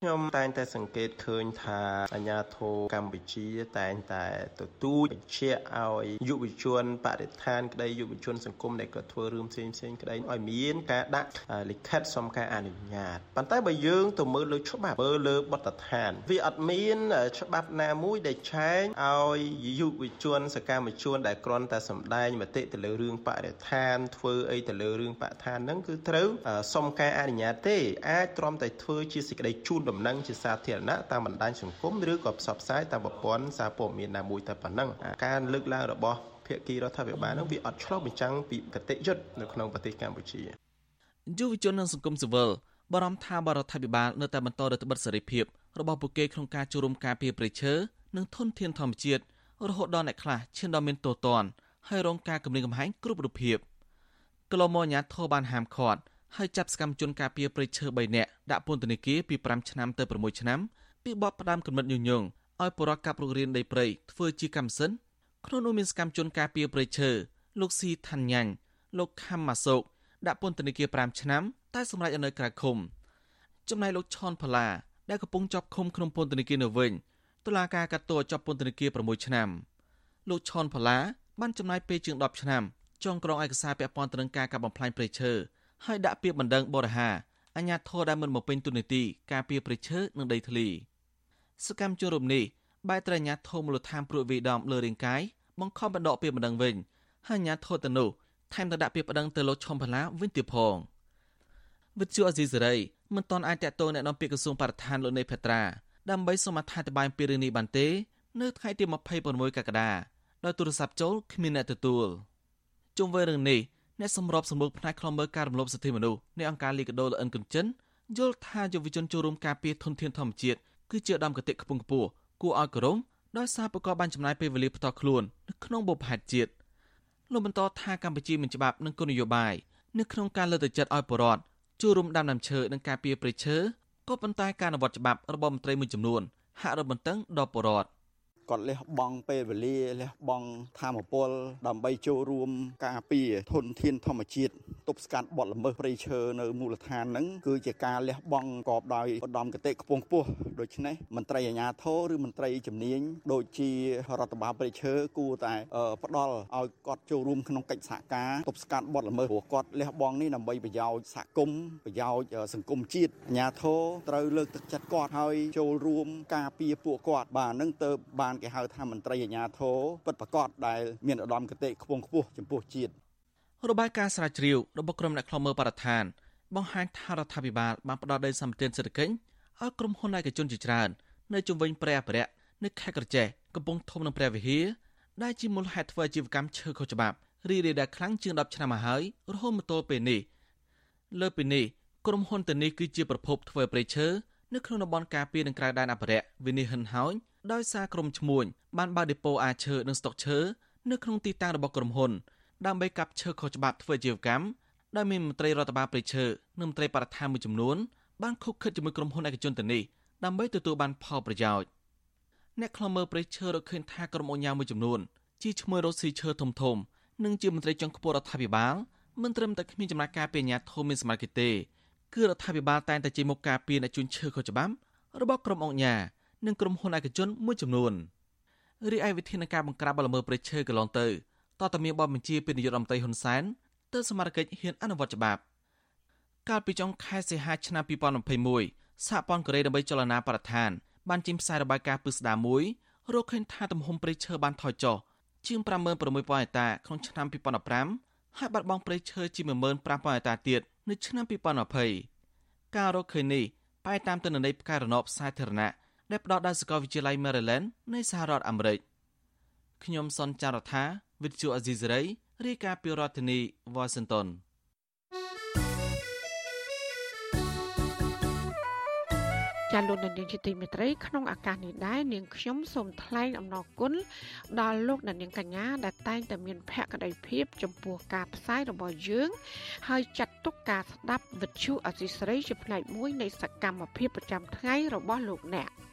Speaker 21: ខ្ញុំតែងតែសង្កេតឃើញថាអាញាធរកម្ពុជាតែងតែទទូចបញ្ជាក់ឲ្យយុវជនបរិស្ថានក្តីយុវជនសង្គមដែលគាត់ធ្វើរឿងផ្សេងផ្សេងក្តីឲ្យមានការដាក់លិខិតសុំការអនុញ្ញាតប៉ុន្តែបើយើងទៅមើលលើច្បាប់មើលលើបទដ្ឋាន វាអត់មានច្បាប់ណាមួយដែលចែងឲ្យយុវជនសកម្មជនដែលគ្រាន់តែសម្ដែងមតិទៅលើរឿងបរិស្ថាន ធ្វើអីទៅលើរឿងបរិស្ថានហ្នឹងគឺត្រូវសុំការអនុញ្ញាតទេអាចទ្រាំតែធ្វើជាសេចក្តីជូនដំណឹងជាសាធារណៈតាមបណ្ដាញសង្គមឬក៏ផ្សព្វផ្សាយតាមប្រព័ន្ធសារព័ត៌មានណាមួយតែប៉ុណ្ណឹងការលើកឡើងរបស់ភាគីរដ្ឋាភិបាលនឹងវាអត់ឆ្លុះបញ្ចាំងពីកតិយុត្តនៅក្នុងប្រទេសកម្ពុជា
Speaker 18: យុវជននិងសង្គមស៊ីវិលបារម្ភថាបរដ្ឋាភិបាលនៅតែបន្តរដ្ឋបិទសេរីភាពរបស់ពួកគេក្នុងការចូលរួមការពារប្រៃឈើនិងធនធានធម្មជាតិរហូតដល់អ្នកខ្លះឈានដល់មានទោសទណ្ឌហើយរងការគំរាមកំហែងគ្រប់រូបភាពកលមអាញាធរបានហាមឃាត់ ហើយចាប់សកម្មជនការពារព្រៃឈើ3នាក់ដាក់ពន្ធនាគារពី5ឆ្នាំទៅ6ឆ្នាំពីបទផ្ដាំកំណត់ញុយញងឲ្យបរិកាប់រុករៀនដីព្រៃធ្វើជាកម្មសិនក្នុងនោះមានសកម្មជនការពារព្រៃឈើលោកស៊ីថាន់ញ៉ាញ់លោកខំម៉ាសូកដាក់ពន្ធនាគារ5ឆ្នាំតែសម្រាប់ឲ្យនៅក្រៅឃុំចំណែកលោកឆនផល្លាដែលកំពុងជាប់ឃុំក្នុងពន្ធនាគារនៅវិញតុលាការកាត់ទោសជាប់ពន្ធនាគារ6ឆ្នាំលោកឆនផល្លាបានចំណាយពេលជាង10ឆ្នាំចងក្រងឯកសារពាក់ព័ន្ធទៅនឹងការកាប់បំផ្លាញព្រៃឈើ ហើយដាក់ពាក្យបណ្ដឹងបរិហាអញ្ញាធរដែលមិនមកពេញទុននីតិការពារប្រឈើនិងដីធ្លីសកម្មជនរូបនេះបែរត្រូវអញ្ញាធរមូលដ្ឋានព្រួតវីដំលើរាងកាយបង្ខំបណ្ដកពាក្យបណ្ដឹងវិញហើយអញ្ញាធរទៅនោះថែមទាំងដាក់ពាក្យបណ្ដឹងទៅលោកឈុំផល្លាវិញទៀតផងវិទ្យុអេស៊ីសេរីមិនទាន់អាចតកតងแนะនាំពាក្យក្រសួងបរិស្ថានលោកនៃភេត្រាដើម្បីសូមអធិប្បាយពីរឿងនេះបានទេ នៅថ្ងៃទី26កក្កដាដោយទូរស័ព្ទចូលគ្មានអ្នកទទួលជុំវិញរឿងនេះ អ្នកសម្របសម្រួលផ្នែកខ្លំមើលការរំលោភសិទ្ធិមនុស្សនៃអង្គការលីកាដូលអិនកុនចិនយល់ថាយុវជនចូលរួមការពារធនធានធម្មជាតិគឺជាដំកតិខ្ពង់ខ្ពស់គួរឲ្យគោរពដោយសារប្រកបបានចំណាយពេលវេលាផ្ទាល់ខ្លួននៅក្នុងបុព្វហេតុជាតិលោកបន្តថាកម្ពុជាមានច្បាប់និងគោលនយោបាយនៅក្នុងការលើកទឹកចិត្តឲ្យប្រជាពលរដ្ឋចូលរួមដាំដើមឈើនិងការពារព្រៃឈើក៏ប៉ុន្តែការអនុវត្តច្បាប់របស់មន្ត្រីមួយចំនួនហាក់រឹតបន្តឹងដល់ប្រជាពលរដ្ឋ
Speaker 22: គាត់លះបង់ពេលវេលាលះបង់ធម៌ពល ដើម្បីចូលរួមការពារធនធានធម្មជាតិទប់ស្កាត់បទល្មើសព្រៃឈើនៅមូលដ្ឋានហ្នឹងគឺជាការលះបង់កបដោយឧត្តមគតិខ្ពង់ខ្ពស់ដូច្នេះមន្ត្រីអាជ្ញាធរឬមន្ត្រីជំនាញដូចជារដ្ឋបាលព្រៃឈើគួរតែផ្ដល់ឲ្យគាត់ចូលរួមក្នុងកិច្ចសហការទប់ស្កាត់បទល្មើសព្រោះគាត់លះបង់នេះដើម្បីប្រយោជន៍សហគមន៍ប្រយោជន៍សង្គមជាតិអាជ្ញាធរត្រូវលើកទឹកចិត្តគាត់ឲ្យចូលរួមការពារពួកគាត់បាទនឹងទៅបានគេហៅថាមន្ត្រីអាជ្ញាធរពិតប្រាកដដែលមានឧត្តមគតិខ្ពង់ខ្ពស់ចំពោះជាតិ
Speaker 18: របាយការណ៍ស្រាវជ្រាវរបស់ក្រុមអ្នកខ្លំមើលបរិស្ថានបង្ហាញថារដ្ឋាភិបាលបានផ្ដល់ដីសម្បត្តិសេដ្ឋកិច្ចឲ្យក្រុមហ៊ុនឯកជនជាច្រើននៅជុំវិញព្រះអភិរក្សនៅខេត្តក្រចេះកំពង់ធំនិងព្រះវិហារដែលជាមូលហេតុធ្វើអាជីវកម្មឈើខុសច្បាប់រីរាលដាលខ្លាំងជាង10ឆ្នាំមកហើយរហូតមកទល់ពេលនេះលើពីនេះក្រុមហ៊ុនទៅនេះគឺជាប្រភពធ្វើព្រៃឈើនៅក្នុងតំបន់ការពារនិងក្រៅដែនអភិរក្សវិនិច្ឆ័យហិនហោញ ដោយសារក្រុមឈ្មួញបានបើកដេប៉ូអាឈើនិងស្តុកឈើនៅក្នុងទីតាំងរបស់ក្រុមហ៊ុនដើម្បីកាប់ឈើខុសច្បាប់ធ្វើអាជីវកម្មដែលមានមន្ត្រីរដ្ឋបាលព្រៃឈើនិងមន្ត្រីបរិស្ថានមួយចំនួនបានខុបខិតជាមួយក្រុមហ៊ុនឯកជនទៅនេះដើម្បីទទួលបានផលប្រយោជន៍អ្នកខ្លមើព្រៃឈើរកឃើញថាក្រុមអញ្ញាមួយចំនួនជាឈ្មោះរស់ស៊ីឈើធំធំនិងជាមន្ត្រីចុងខ្ពស់រដ្ឋាភិបាលមិនត្រឹមតែគ្មានចំណាត់ការពីអាជ្ញាធរមានសមត្ថកិច្ចទេគឺរដ្ឋាភិបាលតែងតែជាមុខការពីអ្នកជួញឈើខុសច្បាប់របស់ក្រុមអង្គញា និងក្រុមហ៊ុនឯកជនមួយចំនួនរីឯវិធានការបង្ក្រាបបលល្មើសព្រៃឈើកន្លងទៅតតមានបបបញ្ជាពីនាយករដ្ឋមន្ត្រីហ៊ុនសែនទៅសមាជិកហ៊ានអនុវត្តច្បាប់កាលពីចុងខែសីហាឆ្នាំ2021សហព័ន្ធកូរ៉េដើម្បីចលនាបរិស្ថានបានចេញផ្សាយរបាយការណ៍ពឹស្ដារមួយរកឃើញថាទំហំព្រៃឈើបានថយចុះជាង56000ហិកតាក្នុងឆ្នាំ2015ហើយបាត់បង់ព្រៃឈើជា15000ហិកតាទៀតនៅឆ្នាំ2020ការរកឃើញនេះបែរតាមទិន្នន័យផ្កាយរណបសាធារណៈ ដែលផ្ដល់ដោយសាកលវិទ្យាល័យ Maryland នៃសហរដ្ឋអាមេរិកខ្ញុំសនចាររថាវិទ្យុអេស៊ីសេរីរាយការណ៍ពីរដ្ឋធានី Washington
Speaker 1: ចាលោកនាងជាទីមេត្រីក្នុងឱកាសនេះដែរនាងខ្ញុំសូមថ្លែងអំណរគុណដល់លោកនាងកញ្ញាដែលតែងតែមានភក្ដីភាពចំពោះការផ្សាយរបស់យើង ហើយចាត់ទុកការស្ដាប់វិទ្យុអសីស្រីជាផ្នែកមួយនៃសកម្មភាពប្រចាំថ្ងៃរបស់លោកអ្នក។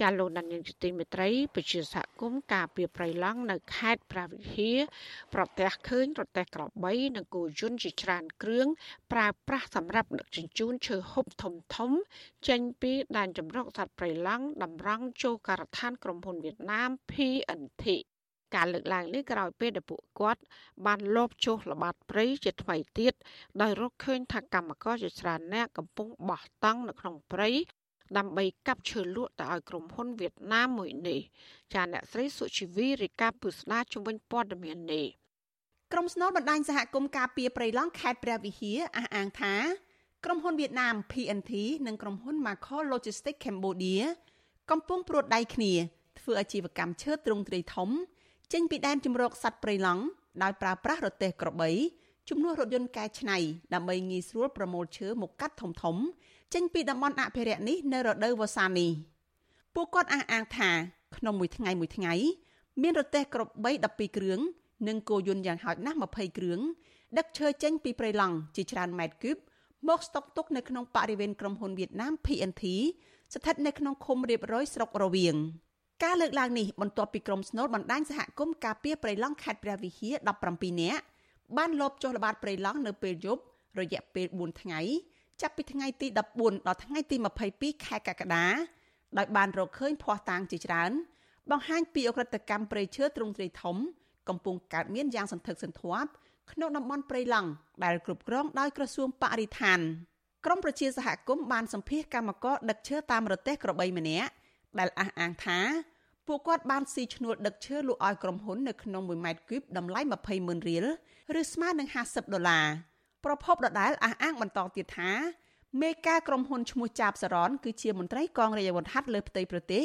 Speaker 1: ចាលោកដានៀងទីមេត្រីប្រជាសហគមន៍ការពីប្រៃឡង់នៅខេត្តប្រាវិហាប្រទះឃើញរទេះក្របីនិងគោយន្តជាច្រើនគ្រឿងប្រើប្រាស់សម្រាប់ដឹកជញ្ជូនឈើហូបធំធំ ចេញពីដែនចម្រុកសត្វប្រៃឡង់តម្រង់ចូលការដ្ឋានក្រុមហ៊ុនវៀតណាម PNT ការលើកឡើងនេះក្រោយពេលដែលពួកគាត់បានលបចុះល្បាតព្រៃជាថ្មីទៀតដោយរកឃើញថាកម្មករជាច្រើនអ្នកកំពុងបោះតង់នៅក្នុងព្រៃ ដើម្បីកាប់ឈើលក់ទៅឲ្យក្រុមហ៊ុនវៀតណាមមួយនេះចាអ្នកស្រីសុជីវីរាយការណ៍ពុស្ដាជំវិញព័ត៌មាននេះ
Speaker 23: ក្រុមស្នូលបណ្ដាញសហគមន៍ការពីប្រៃឡង់ខេត្តព្រះវិហារអះអាងថាក្រុមហ៊ុនវៀតណាម PNT និងក្រុមហ៊ុន Macro Logistics Cambodia កំពុងព្រួតដៃគ្នាធ្វើអាជីវកម្មឈើទ្រង់ទ្រាយធំ ចេញពីដែនជម្រកសត្វព្រៃឡង់ដោយប្រើប្រាស់រទេះក្របីជំនួសរថយន្តកែច្នៃដើម្បីងាយស្រួលប្រមូលឈើមកកាត់ធំធំ ចេញពីតំបន់អភិរក្សនេះនៅរដូវវស្សានេះពួកគាត់អះអាងថាក្នុងមួយថ្ងៃមួយថ្ងៃ មានរទេះក្របី12គ្រឿងនិងគោយន្តយ៉ាងហោចណាស់20គ្រឿងដឹកឈើចេញពីព្រៃឡង់ជាច្រើនម៉ែត្រគូបមកស្តុកទុកនៅក្នុងបរិវេណក្រុមហ៊ុនវៀតណាម PNT ស្ថិតនៅក្នុងឃុំរៀបរយស្រុករវៀងការលើកឡើងនេះបន្ទាប់ពីក្រុមស្នូលបណ្ដាញសហគមន៍ការពារព្រៃឡង់ខេត្តព្រះវិហារ17នាក់បានលបចុះល្បាតព្រៃឡង់នៅពេលយប់រយៈពេល4ថ្ងៃ ចាប់ពីថ្ងៃទី14ដល់ថ្ងៃទី22ខែកក្កដាដោយបានរកឃើញភ័ស្តុតាងជាច្រើន បង្ហាញពីអក្រិតកម្មព្រៃឈើទ្រង់ទ្រាយធំ កំពុងកើតមានយ៉ាងសន្ធឹកសន្ធាប់ក្នុងតំបន់ព្រៃឡង់ដែលគ្រប់គ្រងដោយក្រសួងបរិស្ថានក្រមប្រជាសហគមន៍បានសម្ភាសកម្មករដឹកឈើតាមរទេះក្របីម្នាក់ដែលអះអាងថាពួកគាត់បានស៊ីឈ្នួលដឹកឈើលក់ឲ្យក្រុមហ៊ុននៅក្នុង1ម៉ែត្រគូបតម្លៃ20ម៉ឺនរៀលឬស្មើនឹង50ដុល្លារ ប្រពន្ធដដែលអះអាងបន្តទៀតថាមេការក្រុមហ៊ុនឈ្មោះចាបសរនគឺជាមន្ត្រីកងរាជអាវុធហត្ថលើផ្ទៃប្រទេស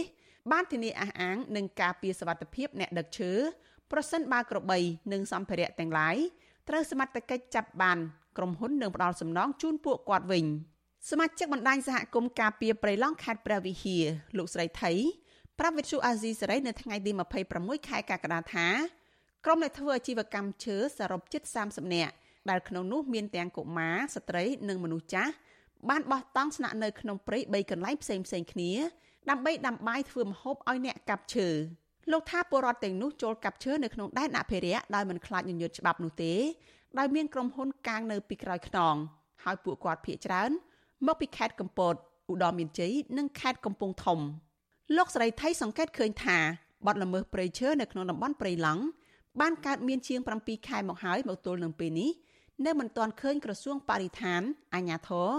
Speaker 23: បានធានាអះអាងនឹងការពារសវត្ថិភាពអ្នកដឹកឈើប្រសិនបើក្របីនិងសម្ភារៈទាំងឡាយត្រូវសមត្ថកិច្ចចាប់បានក្រុមហ៊ុននឹងផ្ដល់សំណងជូនពួកគាត់វិញសមាជិកបណ្ដាញសហគមន៍ការពារព្រៃឡង់ខេត្តព្រះវិហារលោកស្រីថៃប្រាប់វិទ្យុអាស៊ីសេរីនៅថ្ងៃទី26ខែកក្កដាថាក្រុមអ្នកធ្វើអាជីវកម្មឈើសរុបជិត30នាក់ ដែលក្នុងនោះមានទាំងកុមារស្ត្រីនិងមនុស្សចាស់បានបោះតង់ស្នាក់នៅក្នុងព្រៃ3កន្លែងផ្សេងផ្សេងគ្នាដើម្បីដាំបាយធ្វើម្ហូបឲ្យអ្នកកាប់ឈើលោកថាពលរដ្ឋទាំងនោះចូលកាប់ឈើនៅក្នុងដែនអភិរក្សដោយមិនខ្លាចញញើតច្បាប់នោះទេដោយមានក្រុមហ៊ុនកាងនៅពីក្រោយខ្នងហើយពួកគាត់ភ័យច្រើនមកពីខេត្តកំពតឧត្តរមានជ័យនិងខេត្តកំពង់ធំលោកស្រីថៃសង្កេតឃើញថាបទល្មើសព្រៃឈើនៅក្នុងតំបន់ព្រៃឡង់បានកើតមានជាង7ខែមកហើយមកទល់នឹងពេលនេះ នៅមិនទាន់ឃើញក្រសួងបរិស្ថានអាជ្ញាធរ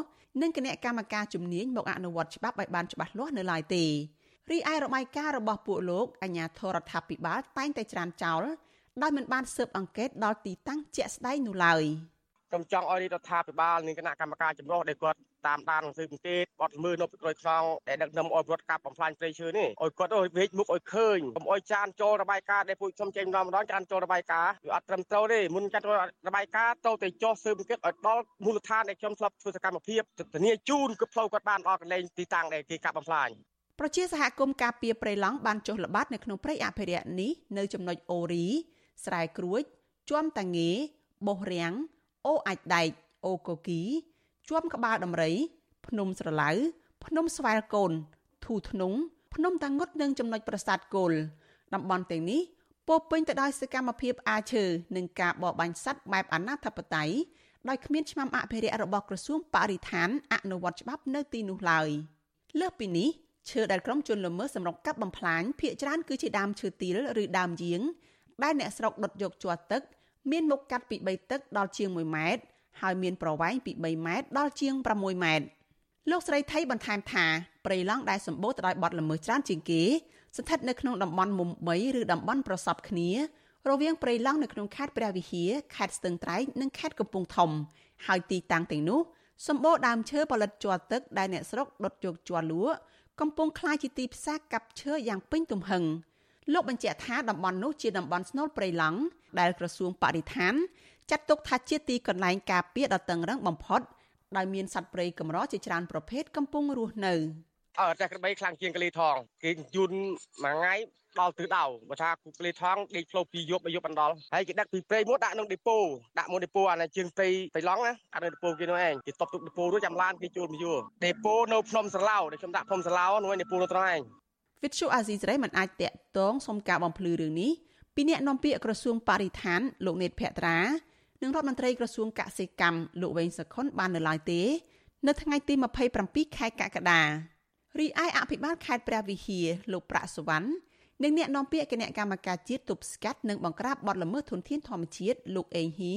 Speaker 23: និងគណៈកម្មការជំនាញមកអនុវត្តច្បាប់ឲ្យបានច្បាស់លាស់នៅឡើយទេរីឯរបាយការណ៍របស់ពួកលោកអាជ្ញាធររដ្ឋាភិបាលតែងតែច្រានចោលដោយមិនបានស៊ើបអង្កេតដល់ទីតាំងជាក់ស្ដែងនោះឡើយ
Speaker 24: ខ្ញុំចង់ឲ្យរដ្ឋាភិបាលនិងគណៈកម្មការចម្រុះដែលគាត់ តាមដានស៊ើបអង្កេតបត់ល្មើសនៅក្រោយខ្នងដែលដឹកនាំឲ្យរដ្ឋកាប់បំផ្លាញព្រៃឈើនេះឲ្យគាត់ឲ្យវេកមុខឲ្យឃើញកុំឲ្យចានចូលរបាយការណ៍ដែលពួកខ្ញុំចេញម្ដងម្ដងចានចូលរបាយការណ៍វាអត់ត្រឹមត្រូវទេមុនចាត់របាយការណ៍ទៅតែចុះស៊ើបអង្កេតឲ្យដល់មូលដ្ឋានដែលខ្ញុំធ្លាប់ធ្វើសកម្មភាពធានាជូនគឺផ្លូវគាត់បានដល់កន្លែងទីតាំងដែលគេកាប់បំផ្លាញ
Speaker 23: ប្រជាសហគមន៍ការពារព្រៃឡង់បានចុះល្បាតនៅក្នុងព្រៃអភិរក្សនេះនៅចំណុចអូរី ស្រែក្រួចជាំតាងេបោះរាំងអូអាចដែកអូកូគី ជាំក្បាលដំរី ភ្នំស្រឡៅភ្នំស្វាយកូនធូធ្នងភ្នំតាងុតនិងចំណុចប្រាសាទគោលតំបន់ទាំងនេះពោពេញទៅដោយសកម្មភាពអាឈើនិងការបរបាញ់សត្វបែបអនាធបត័យដោយគ្មានឆ្នាំអភិរក្សរបស់ក្រសួងបរិស្ថានអនុវត្តច្បាប់នៅទីនោះឡើយលើសពីនេះឈើដែលក្រុមជនល្មើសសម្រុកកាប់បំផ្លាញភ ieck ច្រើនគឺជាដើមឈើទាលឬដើមយាងដែលអ្នកស្រុកដុតយកជាប់ទឹក មានមុខកាត់ពី3ទឹកដល់ជាង1ម៉ែត្រ ហើយមានប្រវែងពី3ម៉ែត្រដល់ជាង6ម៉ែត្រលោកស្រីថៃបន្ថែមថាព្រៃឡង់ដែលសម្បូរទៅដោយបទល្មើសច្រើនជាងគេស្ថិតនៅក្នុងតំបន់មុំ3ឬតំបន់ប្រសពគ្នារវាងព្រៃឡង់នៅក្នុងខេត្តព្រះវិហារខេត្តស្ទឹងត្រែងនិងខេត្តកំពង់ធំហើយទីតាំងទាំងនោះសម្បូរដើមឈើផលិតជ័រទឹកដែលអ្នកស្រុកដុតយកជ័រលក់កំពុងคล้ายជាទីផ្សារកាប់ឈើយ៉ាងពេញទំហឹងលោកបញ្ជាក់ថាតំបន់នោះជាតំបន់ស្នូលព្រៃឡង់ដែលក្រសួងបរិស្ថាន ចាត់ទុកថាជាទីកន្លែងការពារដ៏តឹងរ៉ឹងបំផុតដោយមានសត្វព្រៃកម្រជាច្រើនប្រភេទកំពុងរស់នៅ
Speaker 24: អើតែក្របីខ្លាំងជាងកលីថងគេយូនមួយថ្ងៃដល់ទិសដៅបើថាគូក្លេថងដេកផ្លូវពីយប់មកយប់អណ្ដល់ហើយគេដឹកពីព្រៃមកដាក់ក្នុងដេប៉ូដាក់មកដេប៉ូអានេះជាងព្រៃបៃឡង់ណាអានៅដេប៉ូគេនោះឯងគេតបទុកដេប៉ូរួចចាំឡានគេជួលមកយួរដេប៉ូនៅភ្នំស្រឡៅដែលខ្ញុំដាក់ភ្នំស្រឡៅនោះឯងដេប៉ូនៅត្រង់ឯង
Speaker 23: វិទ្យុអាស៊ីសេរីមិនអាចតាក់ទងសុំការបំភ្លឺរឿងនេះពីអ្នកនាំពាក្យក្រសួងបរិស្ថានលោកនេតភក្ត្រា និងរដ្ឋមន្ត្រីក្រសួងកសិកម្មលោកវែងសខុនបាននៅឡើយទេ នៅថ្ងៃទី27ខែកក្កដារីឯអភិបាលខេត្តព្រះវិហារលោកប្រាក់សវណ្ណនិងអ្នកនាំពាក្យគណៈកម្មការជាតិទប់ស្កាត់និងបង្ក្រាបបទល្មើសធនធានធម្មជាតិលោកអេងហ៊ី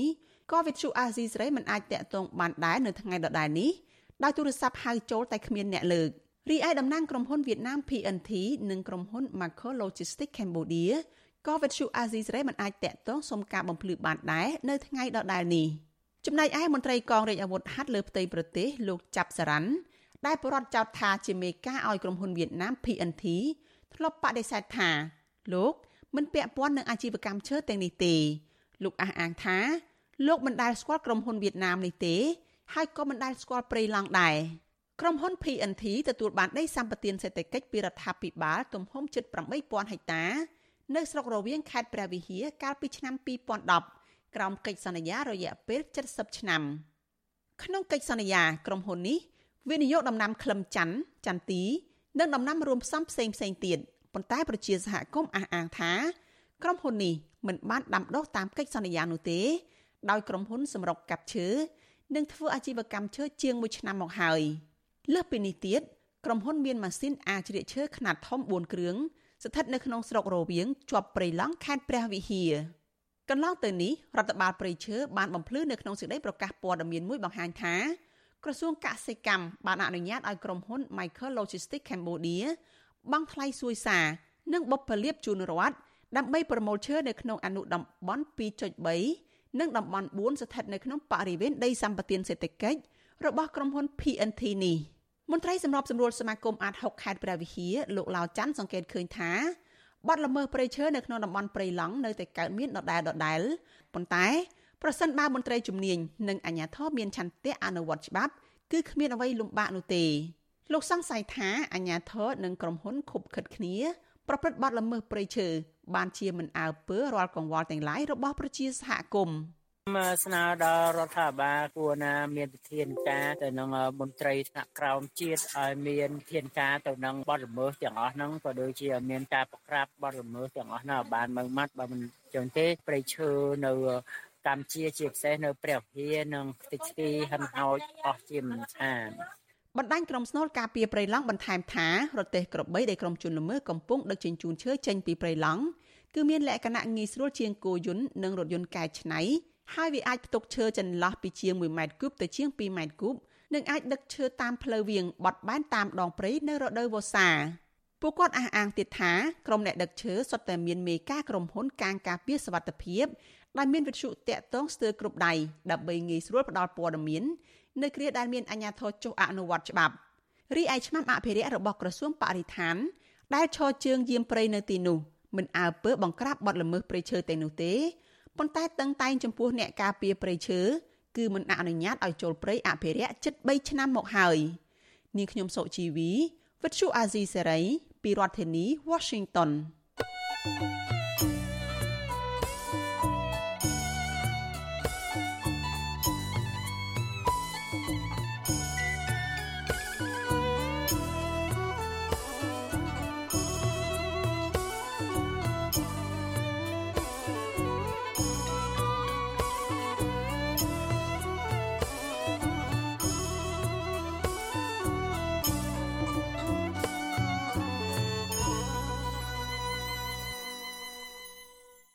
Speaker 23: ក៏វិទ្យុអាស៊ីសេរីមិនអាចតាក់ទងបានដែរនៅថ្ងៃដដែលនេះដោយទូរស័ព្ទហៅចូលតែគ្មានអ្នកលើករីឯតំណាងក្រុមហ៊ុនវៀតណាម PNT និងក្រុមហ៊ុន Macro Logistics Cambodia ក៏វិទ្យុអាស៊ីសេរីមិនអាចតាក់ទងសុំការបំភ្លឺបានដែរនៅថ្ងៃដដែលនេះចំណែកឯមន្ត្រីកងរាជអាវុធហត្ថលើផ្ទៃប្រទេសលោកចាប់សារ៉ាន់ដែលបរដ្ឋចោទថាជាមេការឲ្យក្រុមហ៊ុនវៀតណាម PNT ធ្លាប់បដិសេធថាលោកមិនពាក់ព័ន្ធនឹងអាជីវកម្មឈើទាំងនេះទេលោកអះអាងថាលោកមិនដែលស្គាល់ក្រុមហ៊ុនវៀតណាមនេះទេ ហើយក៏មិនដែលស្គាល់ព្រៃឡង់ដែរក្រុមហ៊ុន PNT ទទួលបានដីសម្បត្តិសេដ្ឋកិច្ចពីរដ្ឋាភិបាលទំហំជិត8000ហិកតា នៅស្រុករវៀងខេត្តព្រះវិហារកាលពីឆ្នាំ2010ក្រោមកិច្ចសន្យារយៈពេល70ឆ្នាំក្នុងកិច្ចសន្យាក្រុមហ៊ុននេះវិនិយោគដំណាំក្លឹមច័ន្ទចន្ទទីនិងដំណាំរួមផ្សំផ្សេងផ្សេងទៀតប៉ុន្តែប្រជាសហគមន៍អះអាងថាក្រុមហ៊ុននេះមិនបានដាំដុះតាមកិច្ចសន្យានោះទេដោយក្រុមហ៊ុនសម្រុកកាប់ឈើនិងធ្វើអាជីវកម្មឈើជាង1ឆ្នាំមកហើយលើសពីនេះទៀតក្រុមហ៊ុនមានម៉ាស៊ីនអាជ្រៀកឈើខ្នាតធំ4គ្រឿង ស្ថិតនៅក្នុងស្រុករវៀងជាប់ព្រៃឡង់ខេត្តព្រះវិហារកន្លងទៅនេះរដ្ឋបាលព្រៃឈើបានបំភ្លឺនៅក្នុងសេចក្តីប្រកាសព័ត៌មានមួយបង្ហាញថាក្រសួងកសិកម្មបានអនុញ្ញាតឲ្យក្រុមហ៊ុន Michael Logistics Cambodia បង់ថ្លៃសួយសារនិងបុព្វលាភជូនរដ្ឋដើម្បីប្រមូលឈើនៅក្នុងអនុតំបន់2.3និងតំបន់4ស្ថិតនៅក្នុងបរិវេណដីសម្បត្តិសេដ្ឋកិច្ចរបស់ក្រុមហ៊ុន PNT នេះ មន្ត្រីសម្របសម្រួលសមាគមអាត6ខេត្តព្រះវិហារលោកឡាវច័ន្ទសង្កេតឃើញថាបាត់ល្មើសព្រៃឈើនៅក្នុងតំបន់ព្រៃឡង់នៅតែកើតមានដដែលដដែលប៉ុន្តែប្រសិនបើមន្ត្រីជំនាញនិងអាជ្ញាធរមានឆន្ទៈអនុវត្តច្បាប់គឺគ្មានអ្វីលំបាកនោះទេលោកសង្ស័យថាអាជ្ញាធរនិងក្រុមហ៊ុនខុបខិតគ្នា ប្រព្រឹត្តបទល្មើសព្រៃឈើបានជាមិនអើពើរាល់កង្វល់ទាំងឡាយរបស់ប្រជាសហគមន៍
Speaker 25: មកស្នើដល់រដ្ឋាភិបាលគួរណាមានវិធានការទៅនឹងមន្ត្រីថ្នាក់ក្រោមជាតិឲ្យមានវិធានការទៅនឹងបទល្មើសទាំងអស់ហ្នឹងក៏ដូចជាមានការប្រក្រាបបទល្មើសទាំងអស់ហ្នឹងឲ្យបានម៉ឺងម៉ាត់បើមិនចឹងទេប្រៃឈើនៅកម្ពុជាជាពិសេសនៅព្រះវិហារនិងខ្ទេចខ្ទីហិនហោចអស់ជាមិនខាន
Speaker 23: បណ្ដាញក្រុមស្នូលការពារព្រៃឡង់បន្ថែមថារទេះក្របីដែលក្រុមជនល្មើសកំពុងដឹកជញ្ជូនឈើចេញពីព្រៃឡង់គឺមានលក្ខណៈងាយស្រួលជាងគោយន្តនិងរថយន្តកែច្នៃ ហើយវាអាចផ្ទុកឈើចន្លោះពីជាង1ម៉ែត្រគូបទៅជាង2ម៉ែត្រគូបនិងអាចដឹកឈើតាមផ្លូវវាងបត់បែនតាមដងព្រៃនៅរដូវវស្សាពួកគាត់អះអាងទៀតថាក្រុមអ្នកដឹកឈើសុទ្ធតែមានមេការក្រុមហ៊ុនកាងការពារសវត្ថិភាពដែលមានវិទ្យុតាក់ទងស្ទើរគ្រប់ដៃដើម្បីងាយស្រួលផ្ដល់ព័ត៌មាននៅគ្រាដែលមានអាជ្ញាធរចុះអនុវត្តច្បាប់រីឯឆ្មាំអភិរក្សរបស់ក្រសួងបរិស្ថាន ដែលឈរជើងយាមព្រៃនៅទីនោះមិនអើពើបង្ក្រាបបទល្មើសព្រៃឈើទាំងនោះទេ ប៉ុន្តែតឹងតែងចំពោះអ្នកការពារព្រៃឈើគឺមិនអនុញ្ញាតឲ្យចូលព្រៃអភិរក្សជិត3ឆ្នាំមកហើយនាងខ្ញុំសុជីវីវិទ្យុអាស៊ីសេរីពីរដ្ឋធានី Washington thank you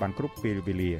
Speaker 26: បានគ្រប់ពេលវេលា